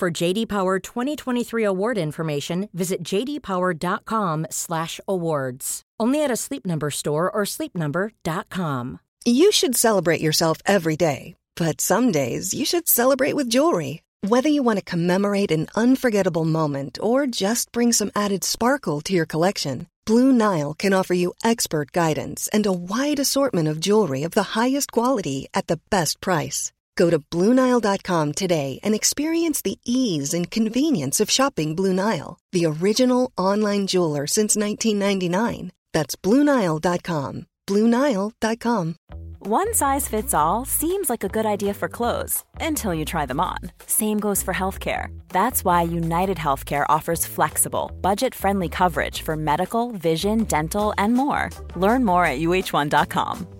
For JD Power 2023 award information, visit jdpower.com/awards. Only at a Sleep Number store or sleepnumber.com. You should celebrate yourself every day, but some days you should celebrate with jewelry. Whether you want to commemorate an unforgettable moment or just bring some added sparkle to your collection, Blue Nile can offer you expert guidance and a wide assortment of jewelry of the highest quality at the best price. Go to BlueNile.com today and experience the ease and convenience of shopping Blue Nile, the original online jeweler since 1999. That's BlueNile.com. BlueNile.com. One size fits all seems like a good idea for clothes until you try them on. Same goes for healthcare. That's why United Healthcare offers flexible, budget friendly coverage for medical, vision, dental, and more. Learn more at uh1.com.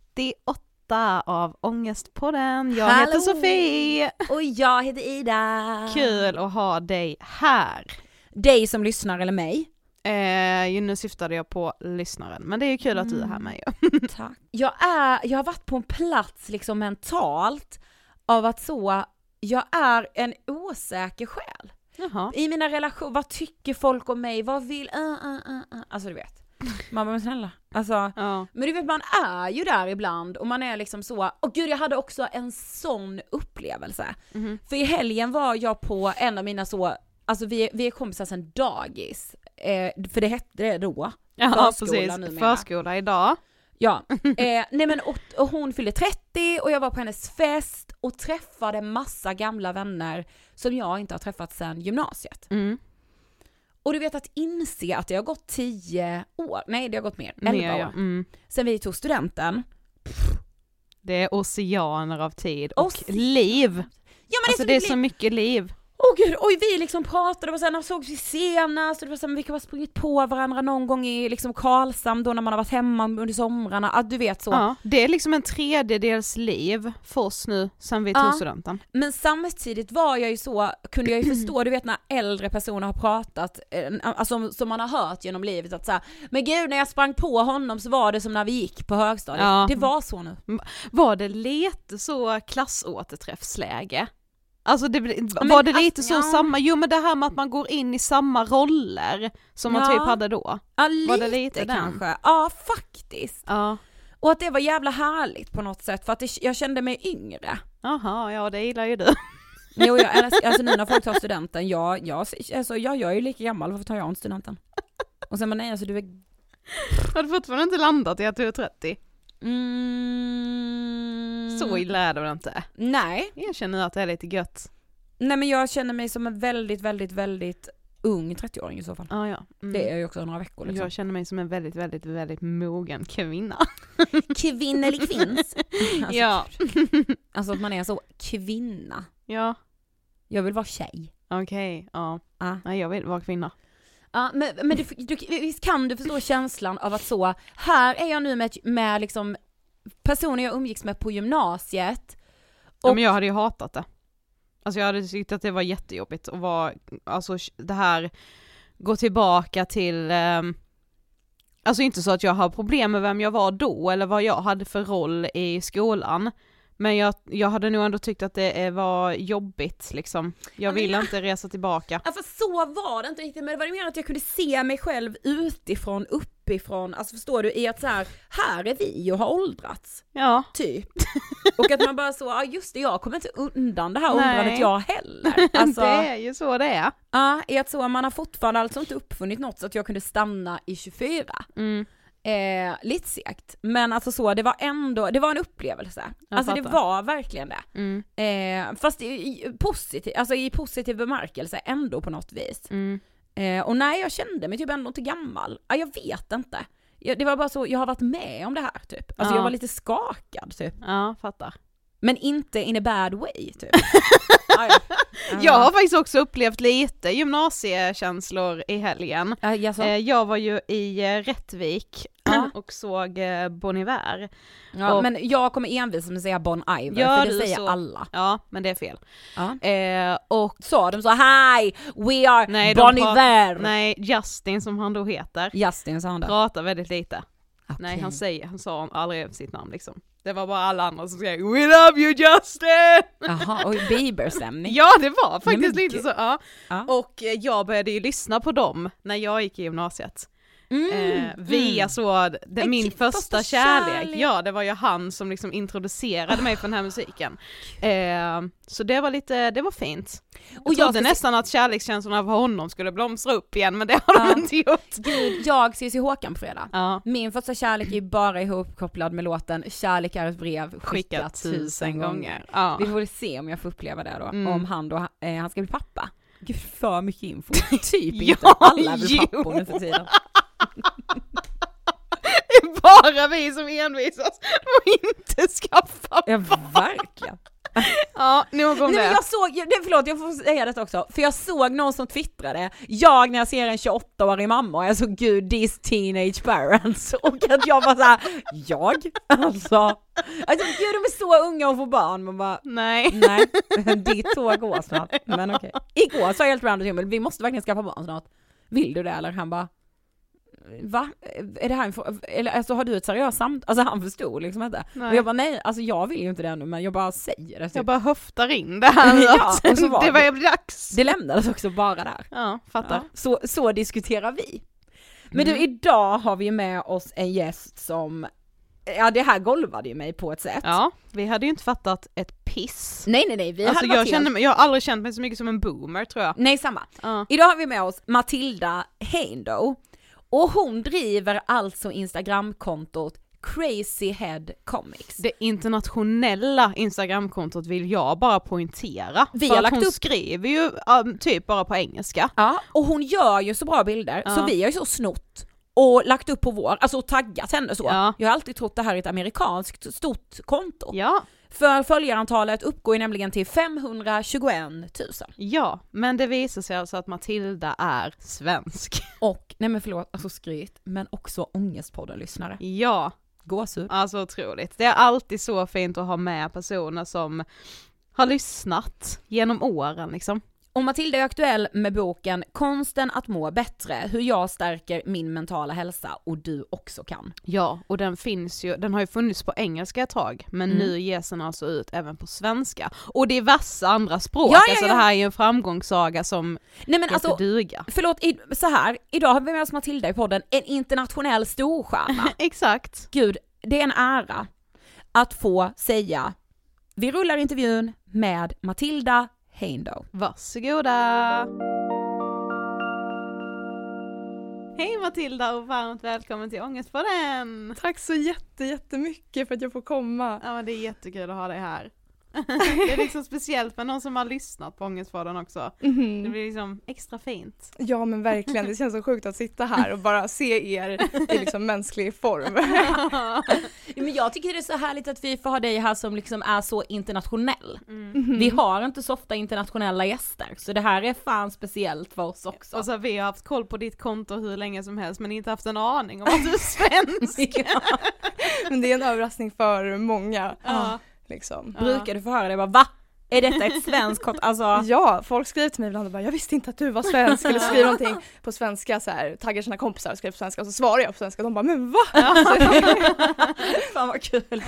438 av Ångestpodden. Jag heter Hallå! Sofie. Och jag heter Ida. Kul att ha dig här. Dig som lyssnar eller mig. Eh, nu syftade jag på lyssnaren, men det är ju kul att du är här med ju. Tack. Jag, är, jag har varit på en plats liksom mentalt av att så, jag är en osäker själ. Jaha. I mina relationer, vad tycker folk om mig, vad vill, uh, uh, uh, uh. alltså du vet. Man bara, men snälla, alltså. Ja. Men du vet man är ju där ibland och man är liksom så, och gud jag hade också en sån upplevelse. Mhm. För i helgen var jag på en av mina så, alltså vi, vi är kompisar sedan dagis, eh, för det hette det då. Ja Förskola precis, numera. förskola idag. Ja, eh, nej men och, och hon fyllde 30 och jag var på hennes fest och träffade massa gamla vänner som jag inte har träffat sedan gymnasiet. Mm. Och du vet att inse att det har gått 10 år, nej det har gått mer, 11 Mer, år, ja. Mm. sen vi tog studenten. Det är oceaner av tid och Oceaner. Ja liv. men Alltså det det är är så så mycket liv. Åh gud, oj vi liksom pratade, var såhär, när sågs vi senast? Och det var såhär, vi kan ha sprungit på varandra någon gång i liksom Karlshamn då när man har varit hemma under somrarna, att du vet så. Ja, det är liksom en tredjedels liv för oss nu sen vi tog Ja. studenten. Men samtidigt var jag ju så, kunde jag ju förstå, du vet när äldre personer har pratat, eh, alltså som man har hört genom livet att säga men gud när jag sprang på honom så var det som när vi gick på högstadiet. Ja. Det var så nu. Var det lite så klassåterträffsläge? Alltså det, men var det alltså, lite så ja. samma, jo men det här med att man går in i samma roller som man Ja. typ hade då. Ja Var lite, det lite den? kanske, ja faktiskt. Ja. Och att det var jävla härligt på något sätt för att det, jag kände mig yngre. Jaha, ja det gillar ju du. Jo, jag, älskar- alltså nu när folk tar studenten, jag, jag, alltså, jag, jag är ju lika gammal, varför tar jag inte studenten? Och sen men nej alltså du är... Har du fortfarande inte landat i att du är 30? Mm, Så illa är det väl inte? Nej, Jag känner att det är lite gött. nej men jag känner mig som en väldigt, väldigt, väldigt ung 30-åring i så fall. Ah, ja. Mm. Det är ju också några veckor liksom. Jag känner mig som en väldigt, väldigt, väldigt mogen kvinna. Kvinnelig kvinns. Alltså, ja. alltså att man är så kvinna. ja, Jag vill vara tjej. okej, ja. Ah. Nej jag vill vara kvinna. Ja, men, men du, du, visst kan du förstå känslan av att så, här är jag nu med, med liksom personer jag umgicks med på gymnasiet. Ja, Och- men jag hade ju hatat det. Alltså jag hade tyckt att det var jättejobbigt att vara, alltså det här, gå tillbaka till, ehm, alltså inte så att jag har problem med vem jag var då eller vad jag hade för roll i skolan. Men jag, jag hade nog ändå tyckt att det var jobbigt liksom. Jag men vill jag- inte resa tillbaka. Ja för så var det inte riktigt, men det var mer att jag kunde se mig själv utifrån, uppifrån, alltså förstår du, i att så här, här är vi och har åldrats, Ja, typ. Och att man bara så, ja just det, jag kommer inte undan det här åldrandet jag heller. Alltså, det är ju så det är. ja, i att så, man har fortfarande alltså inte uppfunnit något så att jag kunde stanna i 24. Mm. Eh, lite segt, men alltså så, det var ändå, det var en upplevelse. Jag alltså det fattar. var verkligen det. Mm. Eh, fast i, i, positiv, alltså i positiv bemärkelse ändå på något vis. Mm. Eh, och nej, jag kände mig typ ändå inte gammal. Ja, jag vet inte. Jag, det var bara så, jag har varit med om det här typ. Alltså Ja. jag var lite skakad typ. Ja, fattar. Men inte in a bad way typ. ja, ja. Jag har faktiskt också upplevt lite gymnasiekänslor i helgen. Eh, Jag var ju i eh, Rättvik Ja. och såg eh, Bon Iver. ja, och- men jag kommer envis med att säga Bon Iver, Gör för det säger så? alla. Ja, men det är fel. Ja. Eh, och Sa de så, hi, we are Nej, Bon Iver. nej, Justin som han då heter, Justin sa han det. pratar väldigt lite. Nej, Okej. han säger, han sa aldrig sitt namn liksom. Det var bara alla andra som skrev We love you Justin! Jaha, och Bieber-stämning. Ja det var faktiskt lite så, ja. Ja. Och eh, jag började ju lyssna på dem när jag gick i gymnasiet. Eh, via så, det, min första, kärlek, kärlek. ja det var ju han som liksom introducerade mig för den här musiken. Eh, så det var lite, det var fint. Jag Och jag trodde se- nästan att kärlekskänslorna för honom skulle blomstra upp igen men det har Ja. de inte gjort. Gud, jag ses i Håkan på fredag. Ja. Min första kärlek är ju bara ihopkopplad med låten Kärlek är ett brev Skickat skickat tusen gånger. Ja. Vi får väl se om jag får uppleva det då, Mm. om han då, eh, han ska bli pappa. Gud för mycket info, typ inte, alla är väl jo. pappor nu för tiden. Det är bara vi som envisas och inte skaffa Ja verkligen. Ja, nog om Nej, det. jag såg, jag- det, förlåt jag får säga detta också, för jag såg någon som twittrade, jag när jag ser en 28-årig mamma och jag så gud these teenage parents och att jag var såhär, jag? Alltså, alltså gud de är så unga och får barn, man bara Nej. nej, ditt tåg går snart, men okej. Igår sa jag helt random till vi måste verkligen skaffa barn snart, vill du det eller? Han bara Va? Är det här en? Eller alltså har du ett seriöst samtal? Alltså han förstod liksom inte. Nej. Och jag bara nej, alltså jag vill ju inte det ännu men jag bara säger det. typ. Jag bara höftar in det här Ja, och så var det det. var dags. Det lämnades också bara där. Ja, fattar. Ja, så, så diskuterar vi. Men du, idag har vi med oss en gäst som, ja det här golvade ju mig på ett sätt. Ja, vi hade ju inte fattat ett piss. Nej nej nej, vi alltså hade jag kände mig, jag har aldrig känt mig så mycket som en boomer tror jag. Nej samma. Ja. Idag har vi med oss Matilda Heindo och hon driver alltså instagramkontot Crazy Head Comics. Det internationella instagramkontot vill jag bara poängtera. Vi för har att hon upp- skriver ju um, typ bara på engelska. Ja, och hon gör ju så bra bilder så Ja. vi har ju så snott och lagt upp på vår, alltså och taggat henne så. Ja. Jag har alltid trott det här är ett amerikanskt stort konto. Ja, För följarantalet uppgår ju nämligen till 521 000. ja, men det visar sig alltså att Matilda är svensk. Och, nej men förlåt, alltså skryt, men också Ångestpodden-lyssnare. Ja, Gåshud. alltså otroligt. Det är alltid så fint att ha med personer som har lyssnat genom åren liksom. Och Matilda är aktuell med boken Konsten att må bättre, hur jag stärker min mentala hälsa och du också kan. Ja, och den finns ju, den har ju funnits på engelska ett tag, men Mm. nu ges den alltså ut även på svenska. Och diverse andra språk, Ja, ja, alltså ja. det här är ju en framgångssaga som Nej men alltså, duga. förlåt, i, så här, idag har vi med oss Matilda i podden, en internationell storstjärna. Exakt. Gud, det är en ära att få säga, vi rullar intervjun med Matilda Heindo. Varsågoda! Hej Matilda och varmt välkommen till Ångestpodden! Tack så jätte, jättemycket för att jag får komma. Ja men det är jättekul att ha dig här. det är liksom speciellt med någon som har lyssnat på Ångestpodden också. Det Mhm. blir liksom extra fint. Ja men verkligen, det känns så sjukt att sitta här och bara se er i liksom mänsklig form. Men jag tycker det är så härligt att vi får ha dig här som liksom är så internationell. Mhm. Vi har inte så ofta internationella gäster, så det här är fan speciellt för oss också. Och så har vi har haft koll på ditt konto hur länge som helst men inte haft en aning om att du är svensk. Ja. Men det är en överraskning för många. Ja. Liksom. Brukar du få höra det bara va? Är detta ett svenskt kort? Alltså, Ja, folk skriver till mig ibland och bara jag visste inte att du var svensk eller skriver någonting på svenska så här, taggar sina kompisar och skriver på svenska och så svarar jag på svenska och de bara men va? fan vad kul.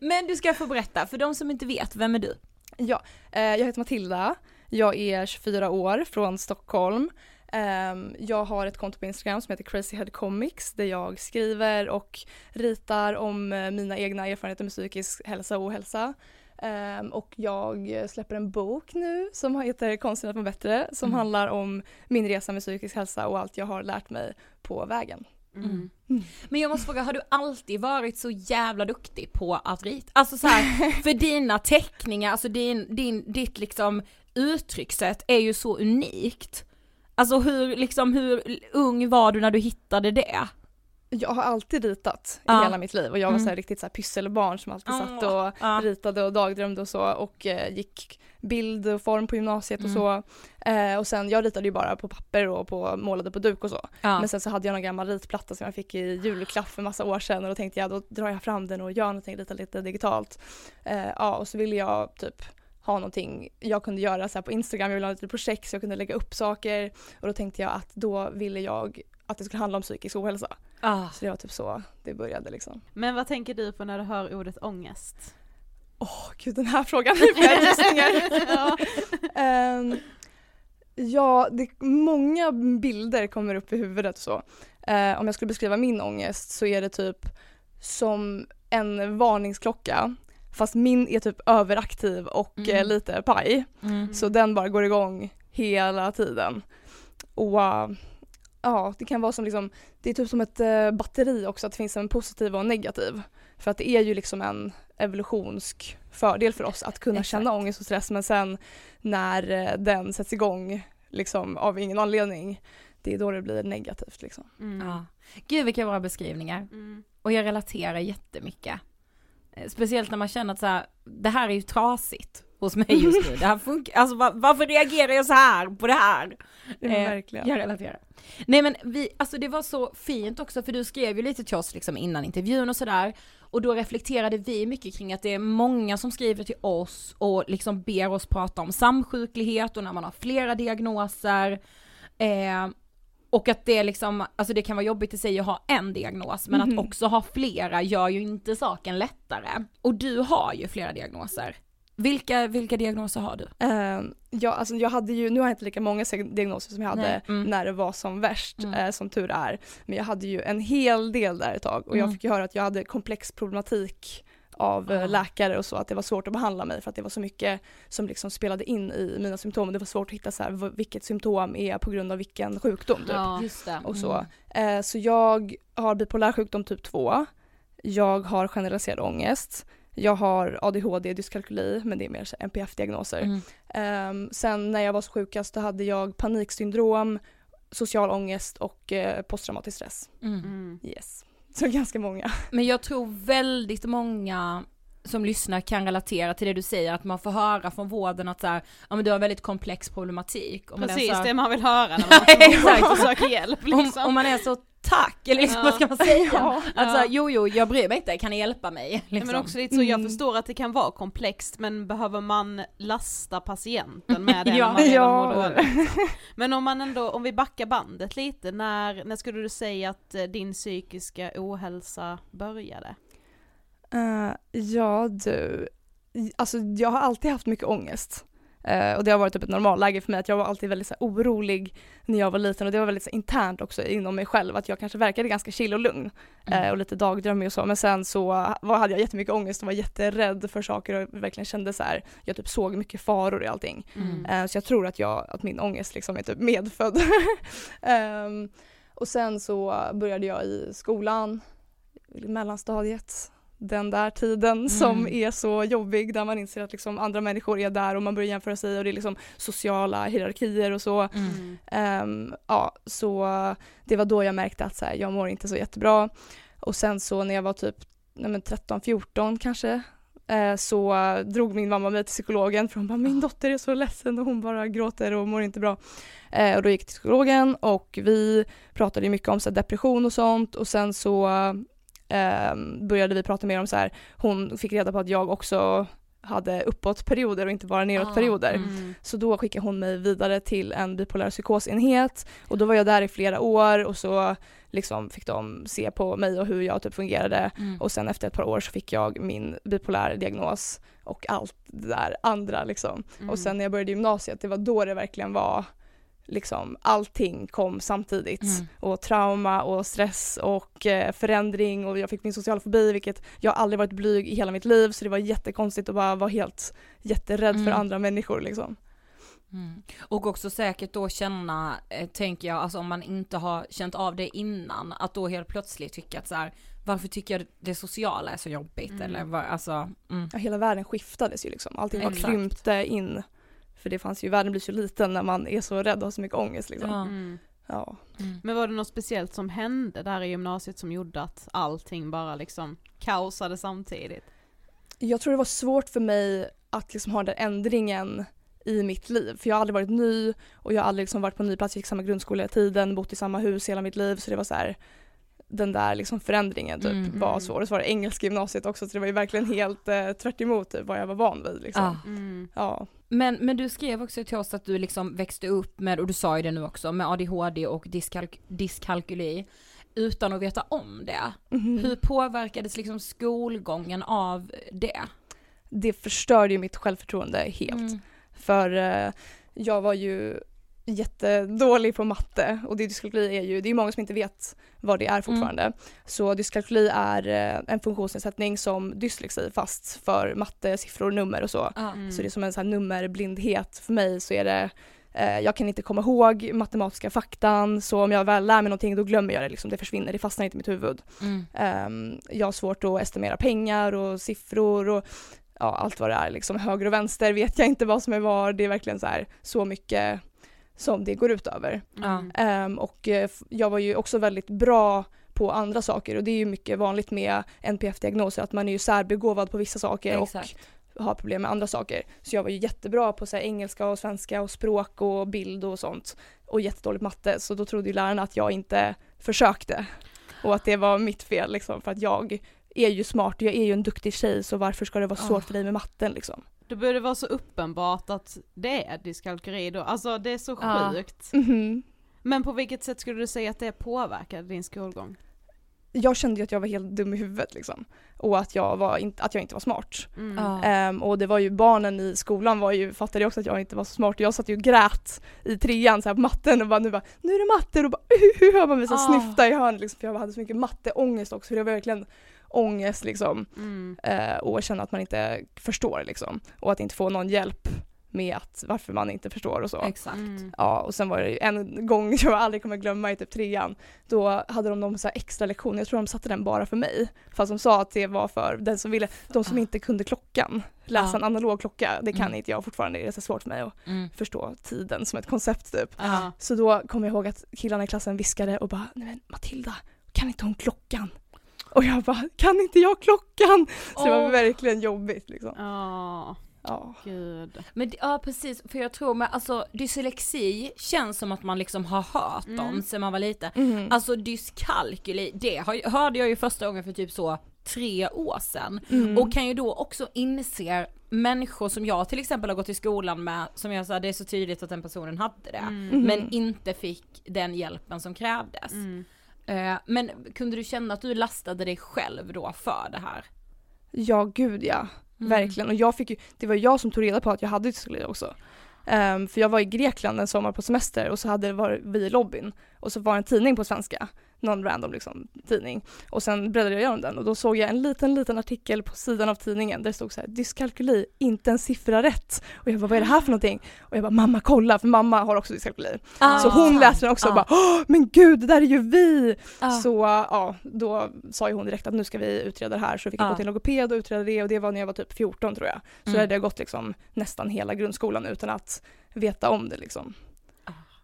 Men du ska få berätta, för de som inte vet, vem är du? Ja, eh, jag heter Matilda, jag är 24 år från Stockholm. Ehm, jag har ett konto på Instagram som heter Crazy Head Comics där jag skriver och ritar om eh, mina egna erfarenheter med psykisk hälsa och ohälsa. Ehm, och jag släpper en bok nu som heter Konsten att må bättre som Mm. handlar om min resa med psykisk hälsa och allt jag har lärt mig på vägen. Mm. Men jag måste fråga, har du alltid varit så jävla duktig på att rita? Alltså så här, för dina teckningar, alltså din, din, ditt liksom uttryckssätt är ju så unikt. Alltså hur, liksom hur ung var du när du hittade det? Jag har alltid ritat Ja. i hela mitt liv och jag var Mm. så här riktigt så här pysselbarn som alltid satt Åh, och ja. ritade och dagdrömde och så och eh, gick bild och form på gymnasiet Mm. och så. Eh, och sen, jag ritade ju bara på papper och på, målade på duk och så. Ja. Men sen så hade jag någon gammal ritplatta som jag fick i julklapp för massa år sedan och då tänkte jag då drar jag fram den och gör någonting, ritar lite digitalt. Eh, ja och så ville jag typ ha någonting jag kunde göra så på Instagram, jag ville ha lite projekt så jag kunde lägga upp saker och då tänkte jag att då ville jag att det skulle handla om psykisk ohälsa. Ah. Så det var typ så det började liksom. Men vad tänker du på när du hör ordet ångest? Åh gud den här frågan, nu får jag ja. Ja, det, många bilder kommer upp i huvudet och så. Eh, om jag skulle beskriva min ångest så är det typ som en varningsklocka fast min är typ överaktiv och Mm. eh, lite paj. Mm. Så den bara går igång hela tiden. Och uh, ja, det kan vara som liksom, det är typ som ett eh, batteri också, att det finns en positiv och en negativ. För att det är ju liksom en evolutionsk fördel för oss att kunna Exakt. känna ångest och stress men sen när eh, den sätts igång liksom av ingen anledning, det är då det blir negativt liksom. Mm. Ja. Gud vilka bra beskrivningar. Mm. Och jag relaterar jättemycket. Eh, Speciellt när man känner att så här, det här är ju trasigt hos mig just nu. Det här funkar, alltså va- varför reagerar jag så här på det här? Ja, Eh, verkligen. Jag relaterar. Nej men vi, alltså det var så fint också för du skrev ju lite till oss liksom innan intervjun och sådär. Och då reflekterade vi mycket kring att det är många som skriver till oss och liksom ber oss prata om samsjuklighet och när man har flera diagnoser. Eh, och att det liksom, alltså det kan vara jobbigt i sig att ha en diagnos men Mhm. att också ha flera gör ju inte saken lättare. Och du har ju flera diagnoser. Vilka, vilka diagnoser har du? Eh, ja, alltså jag hade ju, nu har jag inte lika många diagnoser som jag hade mm. när det var som värst, Mm. eh, som tur är. Men jag hade ju en hel del där ett tag och jag Mm. fick ju höra att jag hade komplex problematik av eh, Ah. läkare och så, att det var svårt att behandla mig för att det var så mycket som liksom spelade in i mina symptom. Det var svårt att hitta så här, vilket symptom är på grund av vilken sjukdom typ. Ja. Just det. och så. Eh, så jag har bipolär sjukdom typ 2. Jag har generaliserad ångest. Jag har ADHD, dyskalkyli, men det är mer NPF-diagnoser. Mm. Ehm, sen när jag var så sjukast då hade jag paniksyndrom, social ångest och eh, posttraumatisk stress. Mm. Mm. Yes. Så ganska många. Men jag tror väldigt många som lyssnar kan relatera till det du säger, att man får höra från vården att så här, ja men du har väldigt komplex problematik. Och man är Precis så här, det man vill höra när man försöker hjälp om, liksom. om man är så tack, eller liksom, Ja. vad ska man säga? Ja. Att så här, Ja. jo jo, jag bryr mig inte, kan ni hjälpa mig? Liksom. Men också lite så, jag Mm. förstår att det kan vara komplext men behöver man lasta patienten med det Ja. Ja. liksom? Men om man ändå, om vi backar bandet lite, när, när skulle du säga att eh, din psykiska ohälsa började? Eh, ja du, alltså jag har alltid haft mycket ångest. Eh, och det har varit typ ett normalläge för mig att jag var alltid väldigt så här, orolig när jag var liten och det var väldigt så här, internt också inom mig själv att jag kanske verkade ganska chill och lugn eh, och lite dagdrömmig och så men sen så var, hade jag jättemycket ångest och var jätterädd för saker och verkligen kände så här, jag typ såg mycket faror i allting. Mm. Eh, så jag tror att, jag, att min ångest liksom är typ medfödd. Ehm, och sen så började jag i skolan, i mellanstadiet, den där tiden som är så jobbig där man inser att liksom andra människor är där och man börjar jämföra sig och det är liksom sociala hierarkier och så. Mm. Ehm, ja, så det var då jag märkte att så här, jag mår inte så jättebra. Och sen så när jag var typ nej men 13-14 kanske eh, så drog min mamma mig till psykologen för hon bara min dotter är så ledsen och hon bara gråter och mår inte bra. Eh, och då gick jag till psykologen och vi pratade mycket om så här, depression och sånt och sen så eh, började vi prata mer om så här, hon fick reda på att jag också hade uppåtperioder och inte bara nedåtperioder. mm. Så då skickade hon mig vidare till en bipolär psykosenhet och då var jag där i flera år och så liksom fick de se på mig och hur jag typ fungerade Mm. och sen efter ett par år så fick jag min bipolär diagnos och allt det där andra liksom. Mm. Och sen när jag började gymnasiet, det var då det verkligen var liksom allting kom samtidigt. Mm. Och trauma och stress och eh, förändring och jag fick min sociala fobi vilket jag aldrig varit blyg i hela mitt liv så det var jättekonstigt att bara vara helt jätterädd för Mm. andra människor liksom. Mm. Och också säkert då känna, eh, tänker jag, alltså om man inte har känt av det innan, att då helt plötsligt tycka att så här, varför tycker jag det sociala är så jobbigt Mm. eller var, alltså, mm. Ja, hela världen skiftades ju liksom. Allting bara krympte in. För det fanns ju, världen blir så liten när man är så rädd och har så mycket ångest liksom. Ja. Mm. Ja. Mm. Men var det något speciellt som hände där i gymnasiet som gjorde att allting bara liksom kaosade samtidigt? Jag tror det var svårt för mig att liksom ha den ändringen i mitt liv. För jag har aldrig varit ny och jag har aldrig liksom varit på en ny plats, jag gick samma grundskola hela tiden, bott i samma hus hela mitt liv. Så det var så här, den där liksom förändringen typ Mm. var svår. Och så var det engelska gymnasiet också så det var ju verkligen helt eh, tvärt emot typ, vad jag var van vid liksom. Ja. Mm. Ja. Men, men du skrev också till oss att du liksom växte upp med, och du sa ju det nu också, med ADHD och diskalk- dyskalkyli utan att veta om det. Mhm. Hur påverkades liksom skolgången av det? Det förstörde ju mitt självförtroende helt. Mm. För eh, jag var ju jättedålig på matte och det dyskalkyli är ju, det är många som inte vet vad det är fortfarande. Mm. Så dyskalkyli är eh, en funktionsnedsättning som dyslexi fast för matte, siffror, nummer och så. Ja. Mm. Så det är som en sån här nummerblindhet. För mig så är det, eh, jag kan inte komma ihåg matematiska faktan så om jag väl lär mig någonting då glömmer jag det liksom, det försvinner, det fastnar inte i mitt huvud. Mm. Ehm, jag har svårt att estimera pengar och siffror och ja, allt vad det är liksom höger och vänster vet jag inte vad som är var, det är verkligen så här så mycket som det går ut över. Ja. Ehm, och eh, jag var ju också väldigt bra på andra saker och det är ju mycket vanligt med NPF-diagnoser att man är ju särbegåvad på vissa saker Exakt. och har problem med andra saker. Så jag var ju jättebra på så här, engelska och svenska och språk och bild och sånt och jättedålig matte så då trodde ju lärarna att jag inte försökte och att det var mitt fel liksom för att jag är ju smart, jag är ju en duktig tjej så varför ska det vara svårt Ah. för dig med matten liksom? Det borde vara så uppenbart att det är dyskalkyli då, alltså det är så Ja. sjukt. Mhm. Men på vilket sätt skulle du säga att det påverkade din skolgång? Jag kände ju att jag var helt dum i huvudet liksom och att jag, var inte, att jag inte var smart. Mm. Ja. Ehm, och det var ju barnen i skolan var ju, fattade ju också att jag inte var så smart. Jag satt ju och grät i trean så här på matten och bara nu bara nu är det matte och bara hur hör man mig så här Ah. snyfta i hörnet liksom, för jag hade så mycket matteångest också för det var verkligen ångest liksom Mm. eh, och känna att man inte förstår liksom och att inte få någon hjälp med att varför man inte förstår och så. Exakt. Mm. Ja och sen var det en gång jag aldrig kommer glömma i typ trean då hade de någon så här extra lektion, jag tror de satte den bara för mig fast de sa att det var för den som ville, de som Ah. inte kunde klockan läsa Ah. en analog klocka, det kan Mm. inte jag fortfarande, det är så svårt för mig att Mm. förstå tiden som ett koncept typ. Ja. Så då kommer jag ihåg att killarna i klassen viskade och bara nej men Matilda, kan inte hon klockan? Och jag bara, kan inte jag klockan? Så det var verkligen jobbigt liksom. Ja, Ja. gud. Men ja precis, för jag tror med alltså dyslexi känns som att man liksom har hört Mm. om sen man var liten. Mhm. Alltså dyskalkyli, det har, hörde jag ju första gången för typ så tre år sedan. Mm. Och kan ju då också inse människor som jag till exempel har gått i skolan med, som jag sa det är så tydligt att den personen hade det. Mm. Men inte fick den hjälpen som krävdes. Mm. Eh, men kunde du känna att du lastade dig själv då för det här? Ja gud ja. Mm. Verkligen. Och jag fick ju, det var jag som tog reda på att jag hade dyslexi också. Ehm, för jag var i Grekland en sommar på semester och så hade var vi i lobbyn och så var det en tidning på svenska, någon random liksom, tidning. Och sen bläddrade jag igenom den och då såg jag en liten, liten artikel på sidan av tidningen där det stod så här dyskalkyli, inte en siffra rätt. Och jag bara, vad är det här för någonting? Och jag bara, mamma kolla, för mamma har också dyskalkyli. Ah, så hon läste den också och Ah. bara, Åh, men gud det där är ju vi! Ah. Så ja, då sa ju hon direkt att nu ska vi utreda det här så fick jag Ja. gå till en logoped och utreda det och det var när jag var typ 14 tror jag. Så Mm. hade jag gått liksom nästan hela grundskolan utan att veta om det liksom.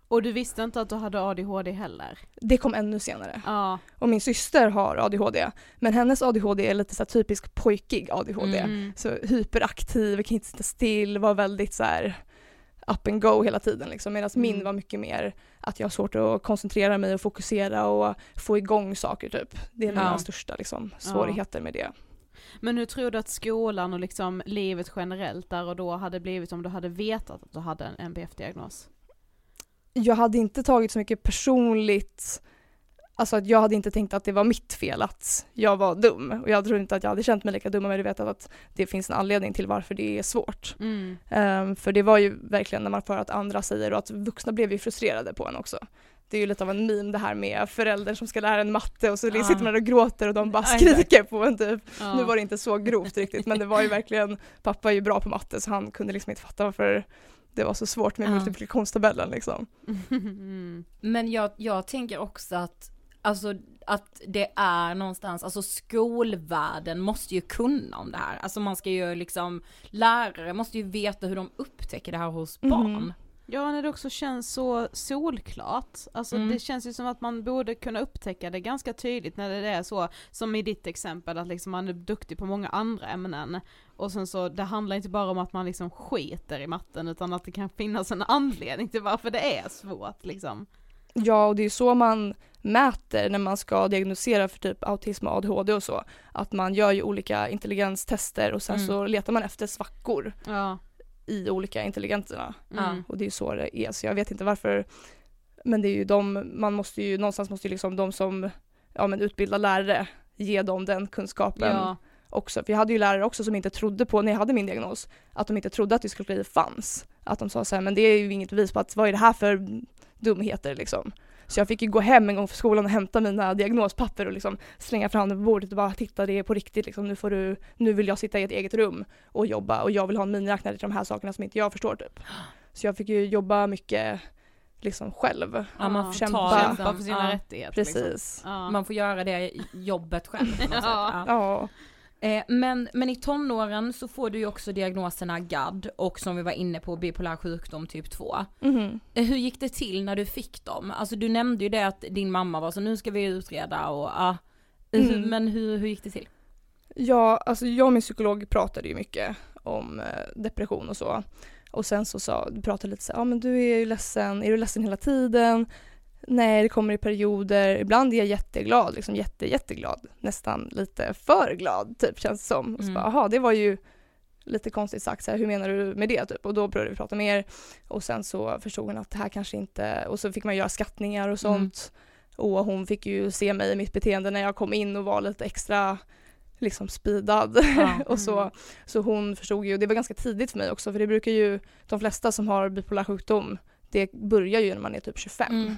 Och du visste inte att du hade ADHD heller? Det kom ännu senare. Ja. Och min syster har ADHD men hennes ADHD är lite så typisk pojkig ADHD. Mm. Så hyperaktiv, kan inte sitta still, var väldigt så här up and go hela tiden liksom. Medan min Mm. var mycket mer att jag har svårt att koncentrera mig och fokusera och få igång saker typ. Det är Ja. mina största liksom, svårigheter med det. Men hur tror du att skolan och liksom livet generellt där och då hade blivit om du hade vetat att du hade en NPF-diagnos? Jag hade inte tagit så mycket personligt, alltså att jag hade inte tänkt att det var mitt fel att jag var dum och jag tror inte att jag hade känt mig lika dum om jag hade vetat att det finns en anledning till varför det är svårt. Mm. Ehm, för det var ju verkligen när man får att andra säger och att vuxna blev ju frustrerade på en också. Det är ju lite av en meme det här med föräldrar som ska lära en matte och så Ja. sitter man och gråter och de bara skriker på en typ. Ja. Nu var det inte så grovt riktigt men det var ju verkligen, pappa är ju bra på matte så han kunde liksom inte fatta varför det var så svårt med Ja. multiplikationstabellen liksom. Mm. Men jag, jag tänker också att, alltså att det är någonstans, alltså skolvärlden måste ju kunna om det här. Alltså man ska ju liksom, lärare måste ju veta hur de upptäcker det här hos Mhm. barn. Ja, när det också känns så solklart. Alltså Mm. det känns ju som att man borde kunna upptäcka det ganska tydligt när det är så, som i ditt exempel, att liksom man är duktig på många andra ämnen. Och sen så, det handlar inte bara om att man liksom skiter i matten, utan att det kan finnas en anledning till varför det är svårt liksom. Ja, och det är så man mäter när man ska diagnosera för typ autism och ADHD och så. Att man gör ju olika intelligenstester och sen Mm. så letar man efter svackor Ja. I olika intelligenserna. Mm. Och det är så det är, så jag vet inte varför. Men det är ju de, man måste ju, någonstans måste ju liksom de som, ja men utbildar lärare ge dem den kunskapen Ja. också. För jag hade ju lärare också som inte trodde på, när jag hade min diagnos, att de inte trodde att dyskalkyli fanns. Att de sa så här, men det är ju inget bevis på att vad är det här för dumheter liksom. Så jag fick ju gå hem en gång för skolan och hämta mina diagnospapper och liksom slänga fram det på bordet och bara titta det är på riktigt liksom. Nu får du, nu vill jag sitta i ett eget rum och jobba och jag vill ha en miniräknare till de här sakerna som inte jag förstår typ. Så jag fick ju jobba mycket liksom själv. Ja, man får Kämpa. ta Kämpa för sina ja, rättigheter. Precis. Liksom. Ja. Man får göra det jobbet själv. Ja. Eh, men, men i tonåren så får du ju också diagnoserna GAD och som vi var inne på bipolär sjukdom typ 2. Mhm. Eh, Hur gick det till när du fick dem? Alltså du nämnde ju det att din mamma var så nu ska vi utreda och ja. Hur- Mm. Men hur, hur gick det till? Ja, alltså jag och min psykolog pratade ju mycket om eh, depression och så. Och sen så sa, pratade lite så ja ah, men du är ju ledsen, är du ledsen hela tiden? Nej, det kommer i perioder. Ibland är jag jätteglad, liksom jätte, jätteglad. Nästan lite för glad, typ känns det som. Och så Mm. bara, aha, det var ju lite konstigt sagt, så här, hur menar du med det? Typ. Och då började vi prata mer. Och sen så förstod hon att det här kanske inte, och så fick man göra skattningar och sånt. Och hon fick ju se mig i mitt beteende när jag kom in och var lite extra liksom speedad Ja. och så. Så hon förstod ju, det var ganska tidigt för mig också för det brukar ju, de flesta som har bipolär sjukdom, det börjar ju när man är typ 25.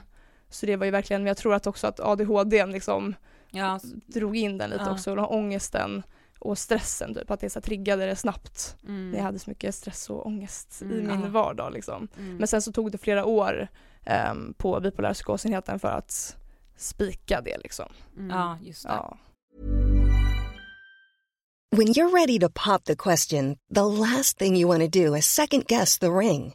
Så det var ju verkligen, men jag tror att också att ADHD liksom Ja, drog in den lite Ja. också, och ångesten och stressen typ, att det så triggade det snabbt. Mm. Jag hade så mycket stress och ångest i Mm, min ja. vardag liksom. Mm. Men sen så tog det flera år um, på bipolär psykosenheten för att spika det liksom. Mm. ja just det. Ja. When you're ready to pop the question, the last thing you want to do is second guess the ring.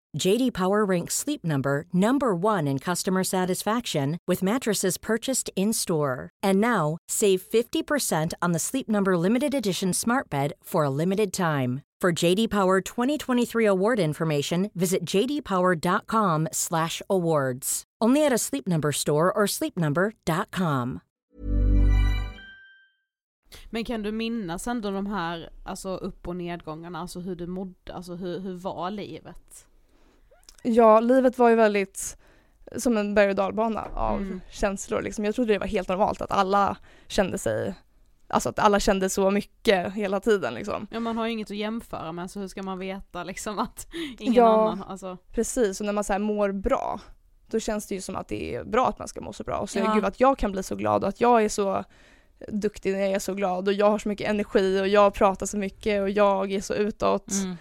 JD Power ranks Sleep Number number 1 in customer satisfaction with mattresses purchased in-store. And now, save 50% on the Sleep Number limited edition Smart Bed for a limited time. For JD Power 2023 award information, visit jdpower.com/awards. Only at a Sleep Number store or sleepnumber.com. Men kan du minnas ändå de här alltså upp och nedgångarna, alltså hur du mådde, alltså hur, hur var livet? Ja, livet var ju väldigt som en berg och dalbana av Mm. känslor. Liksom. Jag trodde det var helt normalt att alla kände sig, alltså att alla kände så mycket hela tiden liksom. Ja man har ju inget att jämföra med så hur ska man veta liksom att ingen Ja. annan, alltså. Precis, och när man så mår bra, då känns det ju som att det är bra att man ska må så bra. Och så Ja. gud att jag kan bli så glad och att jag är så duktig när jag är så glad och jag har så mycket energi och jag pratar så mycket och jag är så utåt. Mm.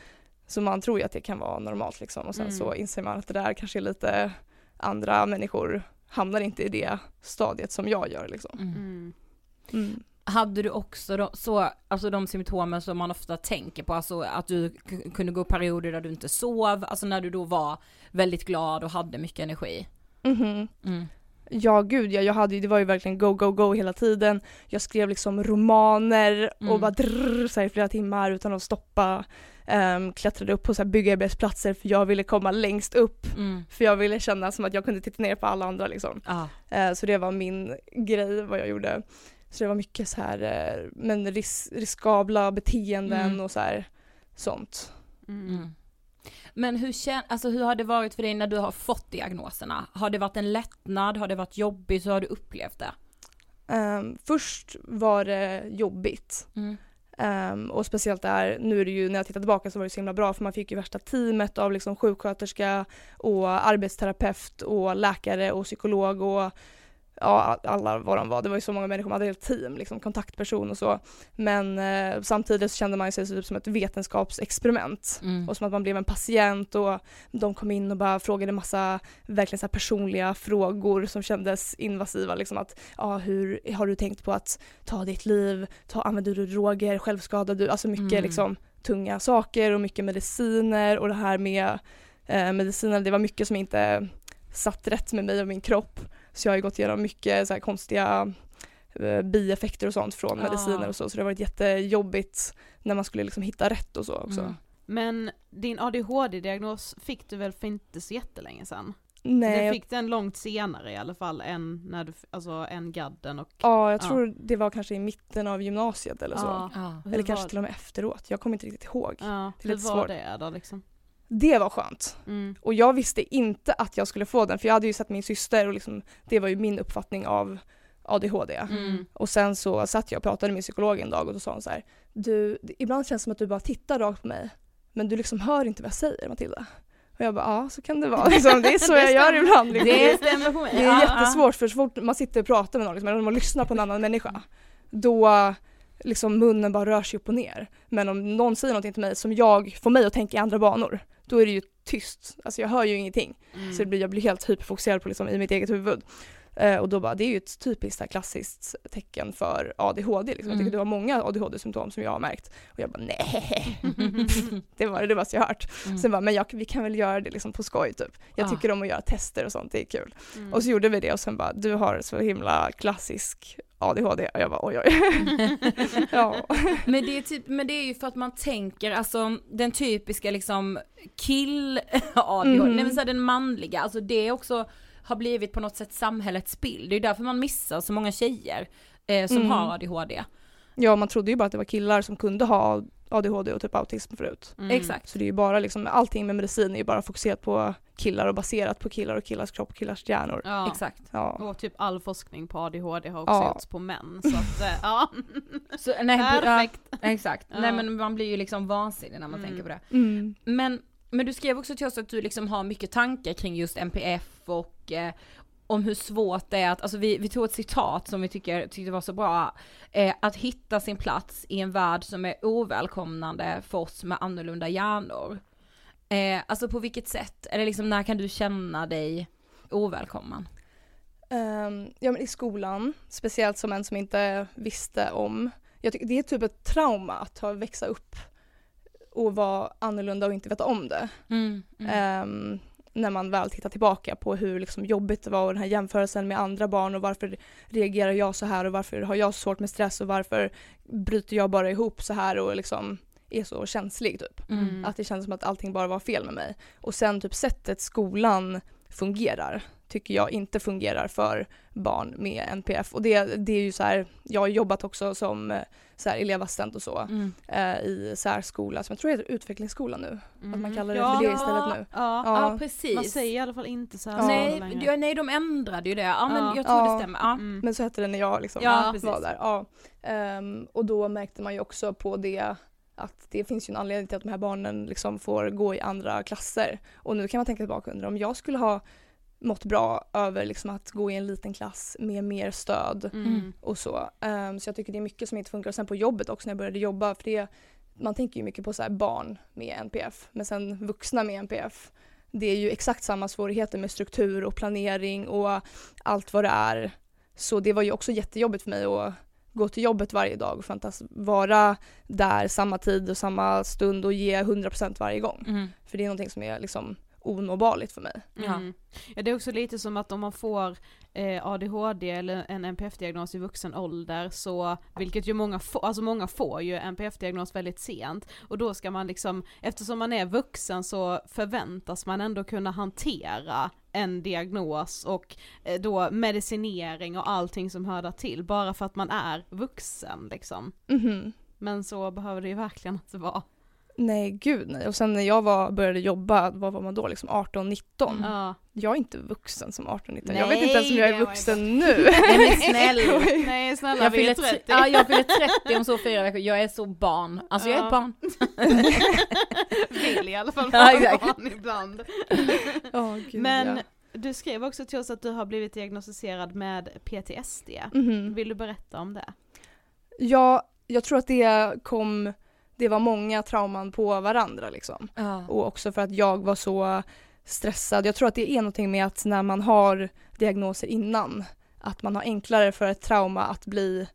Så man tror ju att det kan vara normalt liksom och sen Mm. så inser man att det där kanske är lite andra människor hamnar inte i det stadiet som jag gör liksom. Mm. Mm. Mm. Hade du också då, så, alltså de symptomen som man ofta tänker på, alltså att du kunde gå perioder där du inte sov, alltså när du då var väldigt glad och hade mycket energi? Mhm. Mm. Ja gud ja, jag hade det var ju verkligen go go go hela tiden. Jag skrev liksom romaner och Mm. bara drrrr, så här, i flera timmar utan att stoppa. Um, klättrade upp på så här byggarbetsplatser för jag ville komma längst upp. Mm. För jag ville känna som att jag kunde titta ner på alla andra liksom. Eh, så det var min grej vad jag gjorde. Så det var mycket så här, eh, men ris riskabla beteenden Mm. och så här sånt. Mm. Men hur, kän, alltså hur har det varit för dig när du har fått diagnoserna? Har det varit en lättnad? Har det varit jobbigt? Hur har du upplevt det? Ehm, först var det jobbigt. Mm. Ehm, och speciellt där, nu är det ju när jag tittar tillbaka så var det så himla bra för man fick ju värsta teamet av liksom sjuksköterska och arbetsterapeut och läkare och psykolog och ja, alla vad de var. Det var ju så många människor, man hade ett team, liksom, kontaktperson och så. Men eh, samtidigt så kände man sig typ som ett vetenskapsexperiment Mm. och som att man blev en patient och de kom in och bara frågade massa verkligen så personliga frågor som kändes invasiva. Liksom att, ja, hur har du tänkt på att ta ditt liv? Ta, använder du droger? Självskadar du? Alltså mycket Mm. liksom tunga saker och mycket mediciner och det här med eh, mediciner, det var mycket som inte satt rätt med mig och min kropp. Så jag har ju gått igenom mycket så här konstiga eh, bieffekter och sånt från Ja. mediciner och så, så det har varit jättejobbigt när man skulle liksom hitta rätt och så också. Mm. Men din ADHD-diagnos fick du väl för inte så jättelänge sedan? Nej, Du fick den långt senare i alla fall än när du, alltså än gadden och ja jag Ja. tror det var kanske i mitten av gymnasiet eller så. Ja. Ja. Hur Eller kanske till och med efteråt, jag kommer inte riktigt ihåg. Ja, Det är hur lite var svårt. det då liksom? Det var skönt. Mm. Och jag visste inte att jag skulle få den för jag hade ju sett min syster och liksom, det var ju min uppfattning av ADHD. Mm. Och sen så satt jag och pratade med psykologen en dag och då sa hon så här, du, ibland känns det som att du bara tittar rakt på mig men du liksom hör inte vad jag säger Matilda. Och jag bara, ja så kan det vara. Liksom, det är så Det jag gör ibland. Liksom. Det stämmer på mig. Det är Ja, jättesvårt för så fort man sitter och pratar med någon liksom, eller man lyssnar på en annan människa då liksom munnen bara rör sig upp och ner. Men om någon säger någonting till mig som jag får mig att tänka i andra banor då är det ju tyst. Alltså jag hör ju ingenting. Mm. Så det blir, jag blir helt hyperfokuserad på liksom, i mitt eget huvud. Eh, och då bara, det är ju ett typiskt här, klassiskt tecken för ADHD. Liksom. Jag Mm. tycker du har många ADHD-symptom som jag har märkt. Och jag bara nej, det var det dummaste jag hört. Mm. Sen bara, men jag, vi kan väl göra det liksom på skoj typ. Jag Ah. tycker om att göra tester och sånt, det är kul. Mm. Och så gjorde vi det och sen bara, du har så himla klassisk ADHD. Och jag bara oj oj. ja. Men det, är typ, men det är ju för att man tänker, alltså den typiska liksom kill ADHD, Mhm. nej men så här, den manliga, alltså det också har blivit på något sätt samhällets bild. Det är därför man missar så många tjejer eh, som Mm. har ADHD. ja, man trodde ju bara att det var killar som kunde ha ADHD och typ autism förut. Mm. Exakt. Så det är ju bara liksom, allting med medicin är ju bara fokuserat på killar och baserat på killar och killars kropp och killars hjärnor. Ja. Exakt. Ja. Och typ all forskning på ADHD har också Ja. gjorts på män. Så att, eh, ja. Så, nej, Perfekt. Ja, exakt. Ja. Nej men man blir ju liksom vansinnig när man Mm. tänker på det. Mm. Men, men du skrev också till oss att du liksom har mycket tankar kring just NPF och eh, om hur svårt det är att, alltså vi, vi tog ett citat som vi tycker, tyckte var så bra, eh, att hitta sin plats i en värld som är ovälkomnande för oss med annorlunda hjärnor. Eh, alltså på vilket sätt, eller liksom när kan du känna dig ovälkommen? Ehm, ja men i skolan, speciellt som en som inte visste om. Jag tycker det är typ ett trauma att ha växa upp och vara annorlunda och inte veta om det. Mm, Ehm, när man väl tittar tillbaka på hur liksom jobbigt det var och den här jämförelsen med andra barn och varför reagerar jag så här och varför har jag så svårt med stress och varför bryter jag bara ihop så här och liksom är så känslig typ. Mm. Att det kändes som att allting bara var fel med mig. Och sen typ sättet skolan fungerar tycker jag inte fungerar för barn med NPF. Och det, det är ju så här, jag har jobbat också som eh, så här, elevassistent och så Mm. eh, i särskola som jag tror heter utvecklingsskola nu. Att man kallar det Ja. för det istället nu. Ja. Ja, Ja. precis. Man säger i alla fall inte så här Ja. så Nej, länge. ja, nej, de ändrade ju det. Ja, men Ja. jag tror Ja. det stämmer. Ja. Mm. Men så hette det när jag liksom Ja, var precis. där. Ja. Ehm, och då märkte man ju också på det att det finns ju en anledning till att de här barnen liksom får gå i andra klasser. Och nu kan man tänka tillbaka och undra om jag skulle ha mått bra över liksom att gå i en liten klass med mer stöd Mm. och så. Ehm, så jag tycker det är mycket som inte funkar. Och sen på jobbet också när jag började jobba, för det, man tänker ju mycket på så här barn med NPF, men sen vuxna med NPF. Det är ju exakt samma svårigheter med struktur och planering och allt vad det är. Så det var ju också jättejobbigt för mig att gå till jobbet varje dag och vara där samma tid och samma stund och ge 100% varje gång. Mm. För det är någonting som är liksom onåbarligt för mig. Ja. Mm. Ja det är också lite som att om man får eh, ADHD eller en NPF-diagnos i vuxen ålder så, vilket ju många får, alltså många får ju NPF-diagnos väldigt sent och då ska man liksom, eftersom man är vuxen så förväntas man ändå kunna hantera en diagnos och eh, då medicinering och allting som hör där till bara för att man är vuxen liksom. Mhm. Men så behöver det ju verkligen inte vara. Nej gud nej. Och sen när jag var, började jobba, vad var man då, liksom 18-19? Mm. Ja. Jag är inte vuxen som 18-19. jag Nej, vet inte ens om jag är vuxen nu. Nej men snälla. Nej snälla Jag vi är fyller, 30. ja, jag fyller 30 om så fyra veckor, jag är så barn. Alltså jag är Ja. ett barn. Vill i alla fall Ja, vara exakt. barn ibland. Ja, gud, Men ja. du skrev också till oss att du har blivit diagnostiserad med PTSD. Mhm. Vill du berätta om det? Ja, jag tror att det kom, det var många trauman på varandra liksom. Ja. Och också för att jag var så stressad. Jag tror att det är någonting med att när man har diagnoser innan, att man har enklare för ett trauma att bli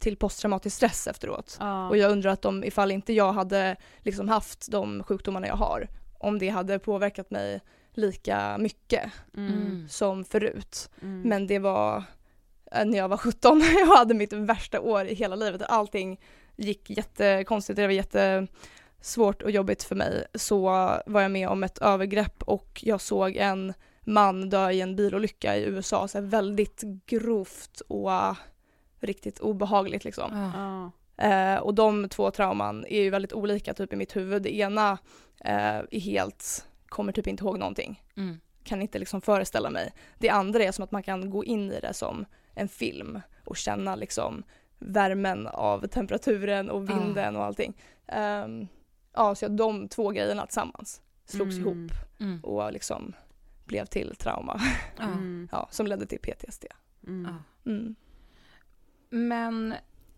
till posttraumatisk stress efteråt. Ja. Och jag undrar att om, ifall inte jag hade liksom haft de sjukdomarna jag har, om det hade påverkat mig lika mycket Mm. som förut. Mm. Men det var eh, när jag var 17, jag hade mitt värsta år i hela livet. Allting gick jättekonstigt, det var jättesvårt och jobbigt för mig. Så var jag med om ett övergrepp och jag såg en man dö i en bilolycka i USA. Så här väldigt grovt och eh, riktigt obehagligt liksom. Ja. Eh, och de två trauman är ju väldigt olika typ i mitt huvud. Det ena eh, är helt, kommer typ inte ihåg någonting Mm. kan inte liksom föreställa mig. Det andra är som att man kan gå in i det som en film och känna liksom värmen av temperaturen och vinden och allting. Ehm, ja, så de två grejerna tillsammans slogs Mm. ihop Mm. och liksom blev till trauma Ja. Mm. ja, som ledde till PTSD. Mm. Mm. Men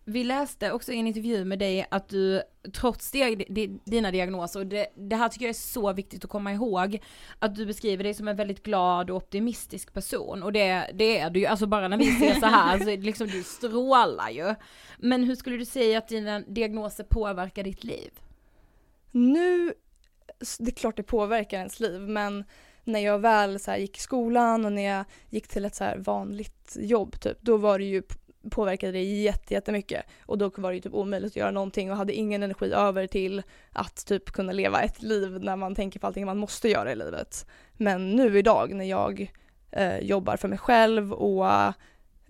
vi läste också i en intervju med dig att du trots dina diagnoser, och det, det här tycker jag är så viktigt att komma ihåg, att du beskriver dig som en väldigt glad och optimistisk person och det, det är du ju, alltså bara när vi ser så här alltså, så liksom du strålar ju. Men hur skulle du säga att dina diagnoser påverkar ditt liv? Nu, det är klart det påverkar ens liv men när jag väl så här gick i skolan och när jag gick till ett så här vanligt jobb typ, då var det ju påverkade det jätte, jättemycket och då var det ju typ omöjligt att göra någonting och hade ingen energi över till att typ kunna leva ett liv när man tänker på allting man måste göra i livet. Men nu idag när jag eh, jobbar för mig själv och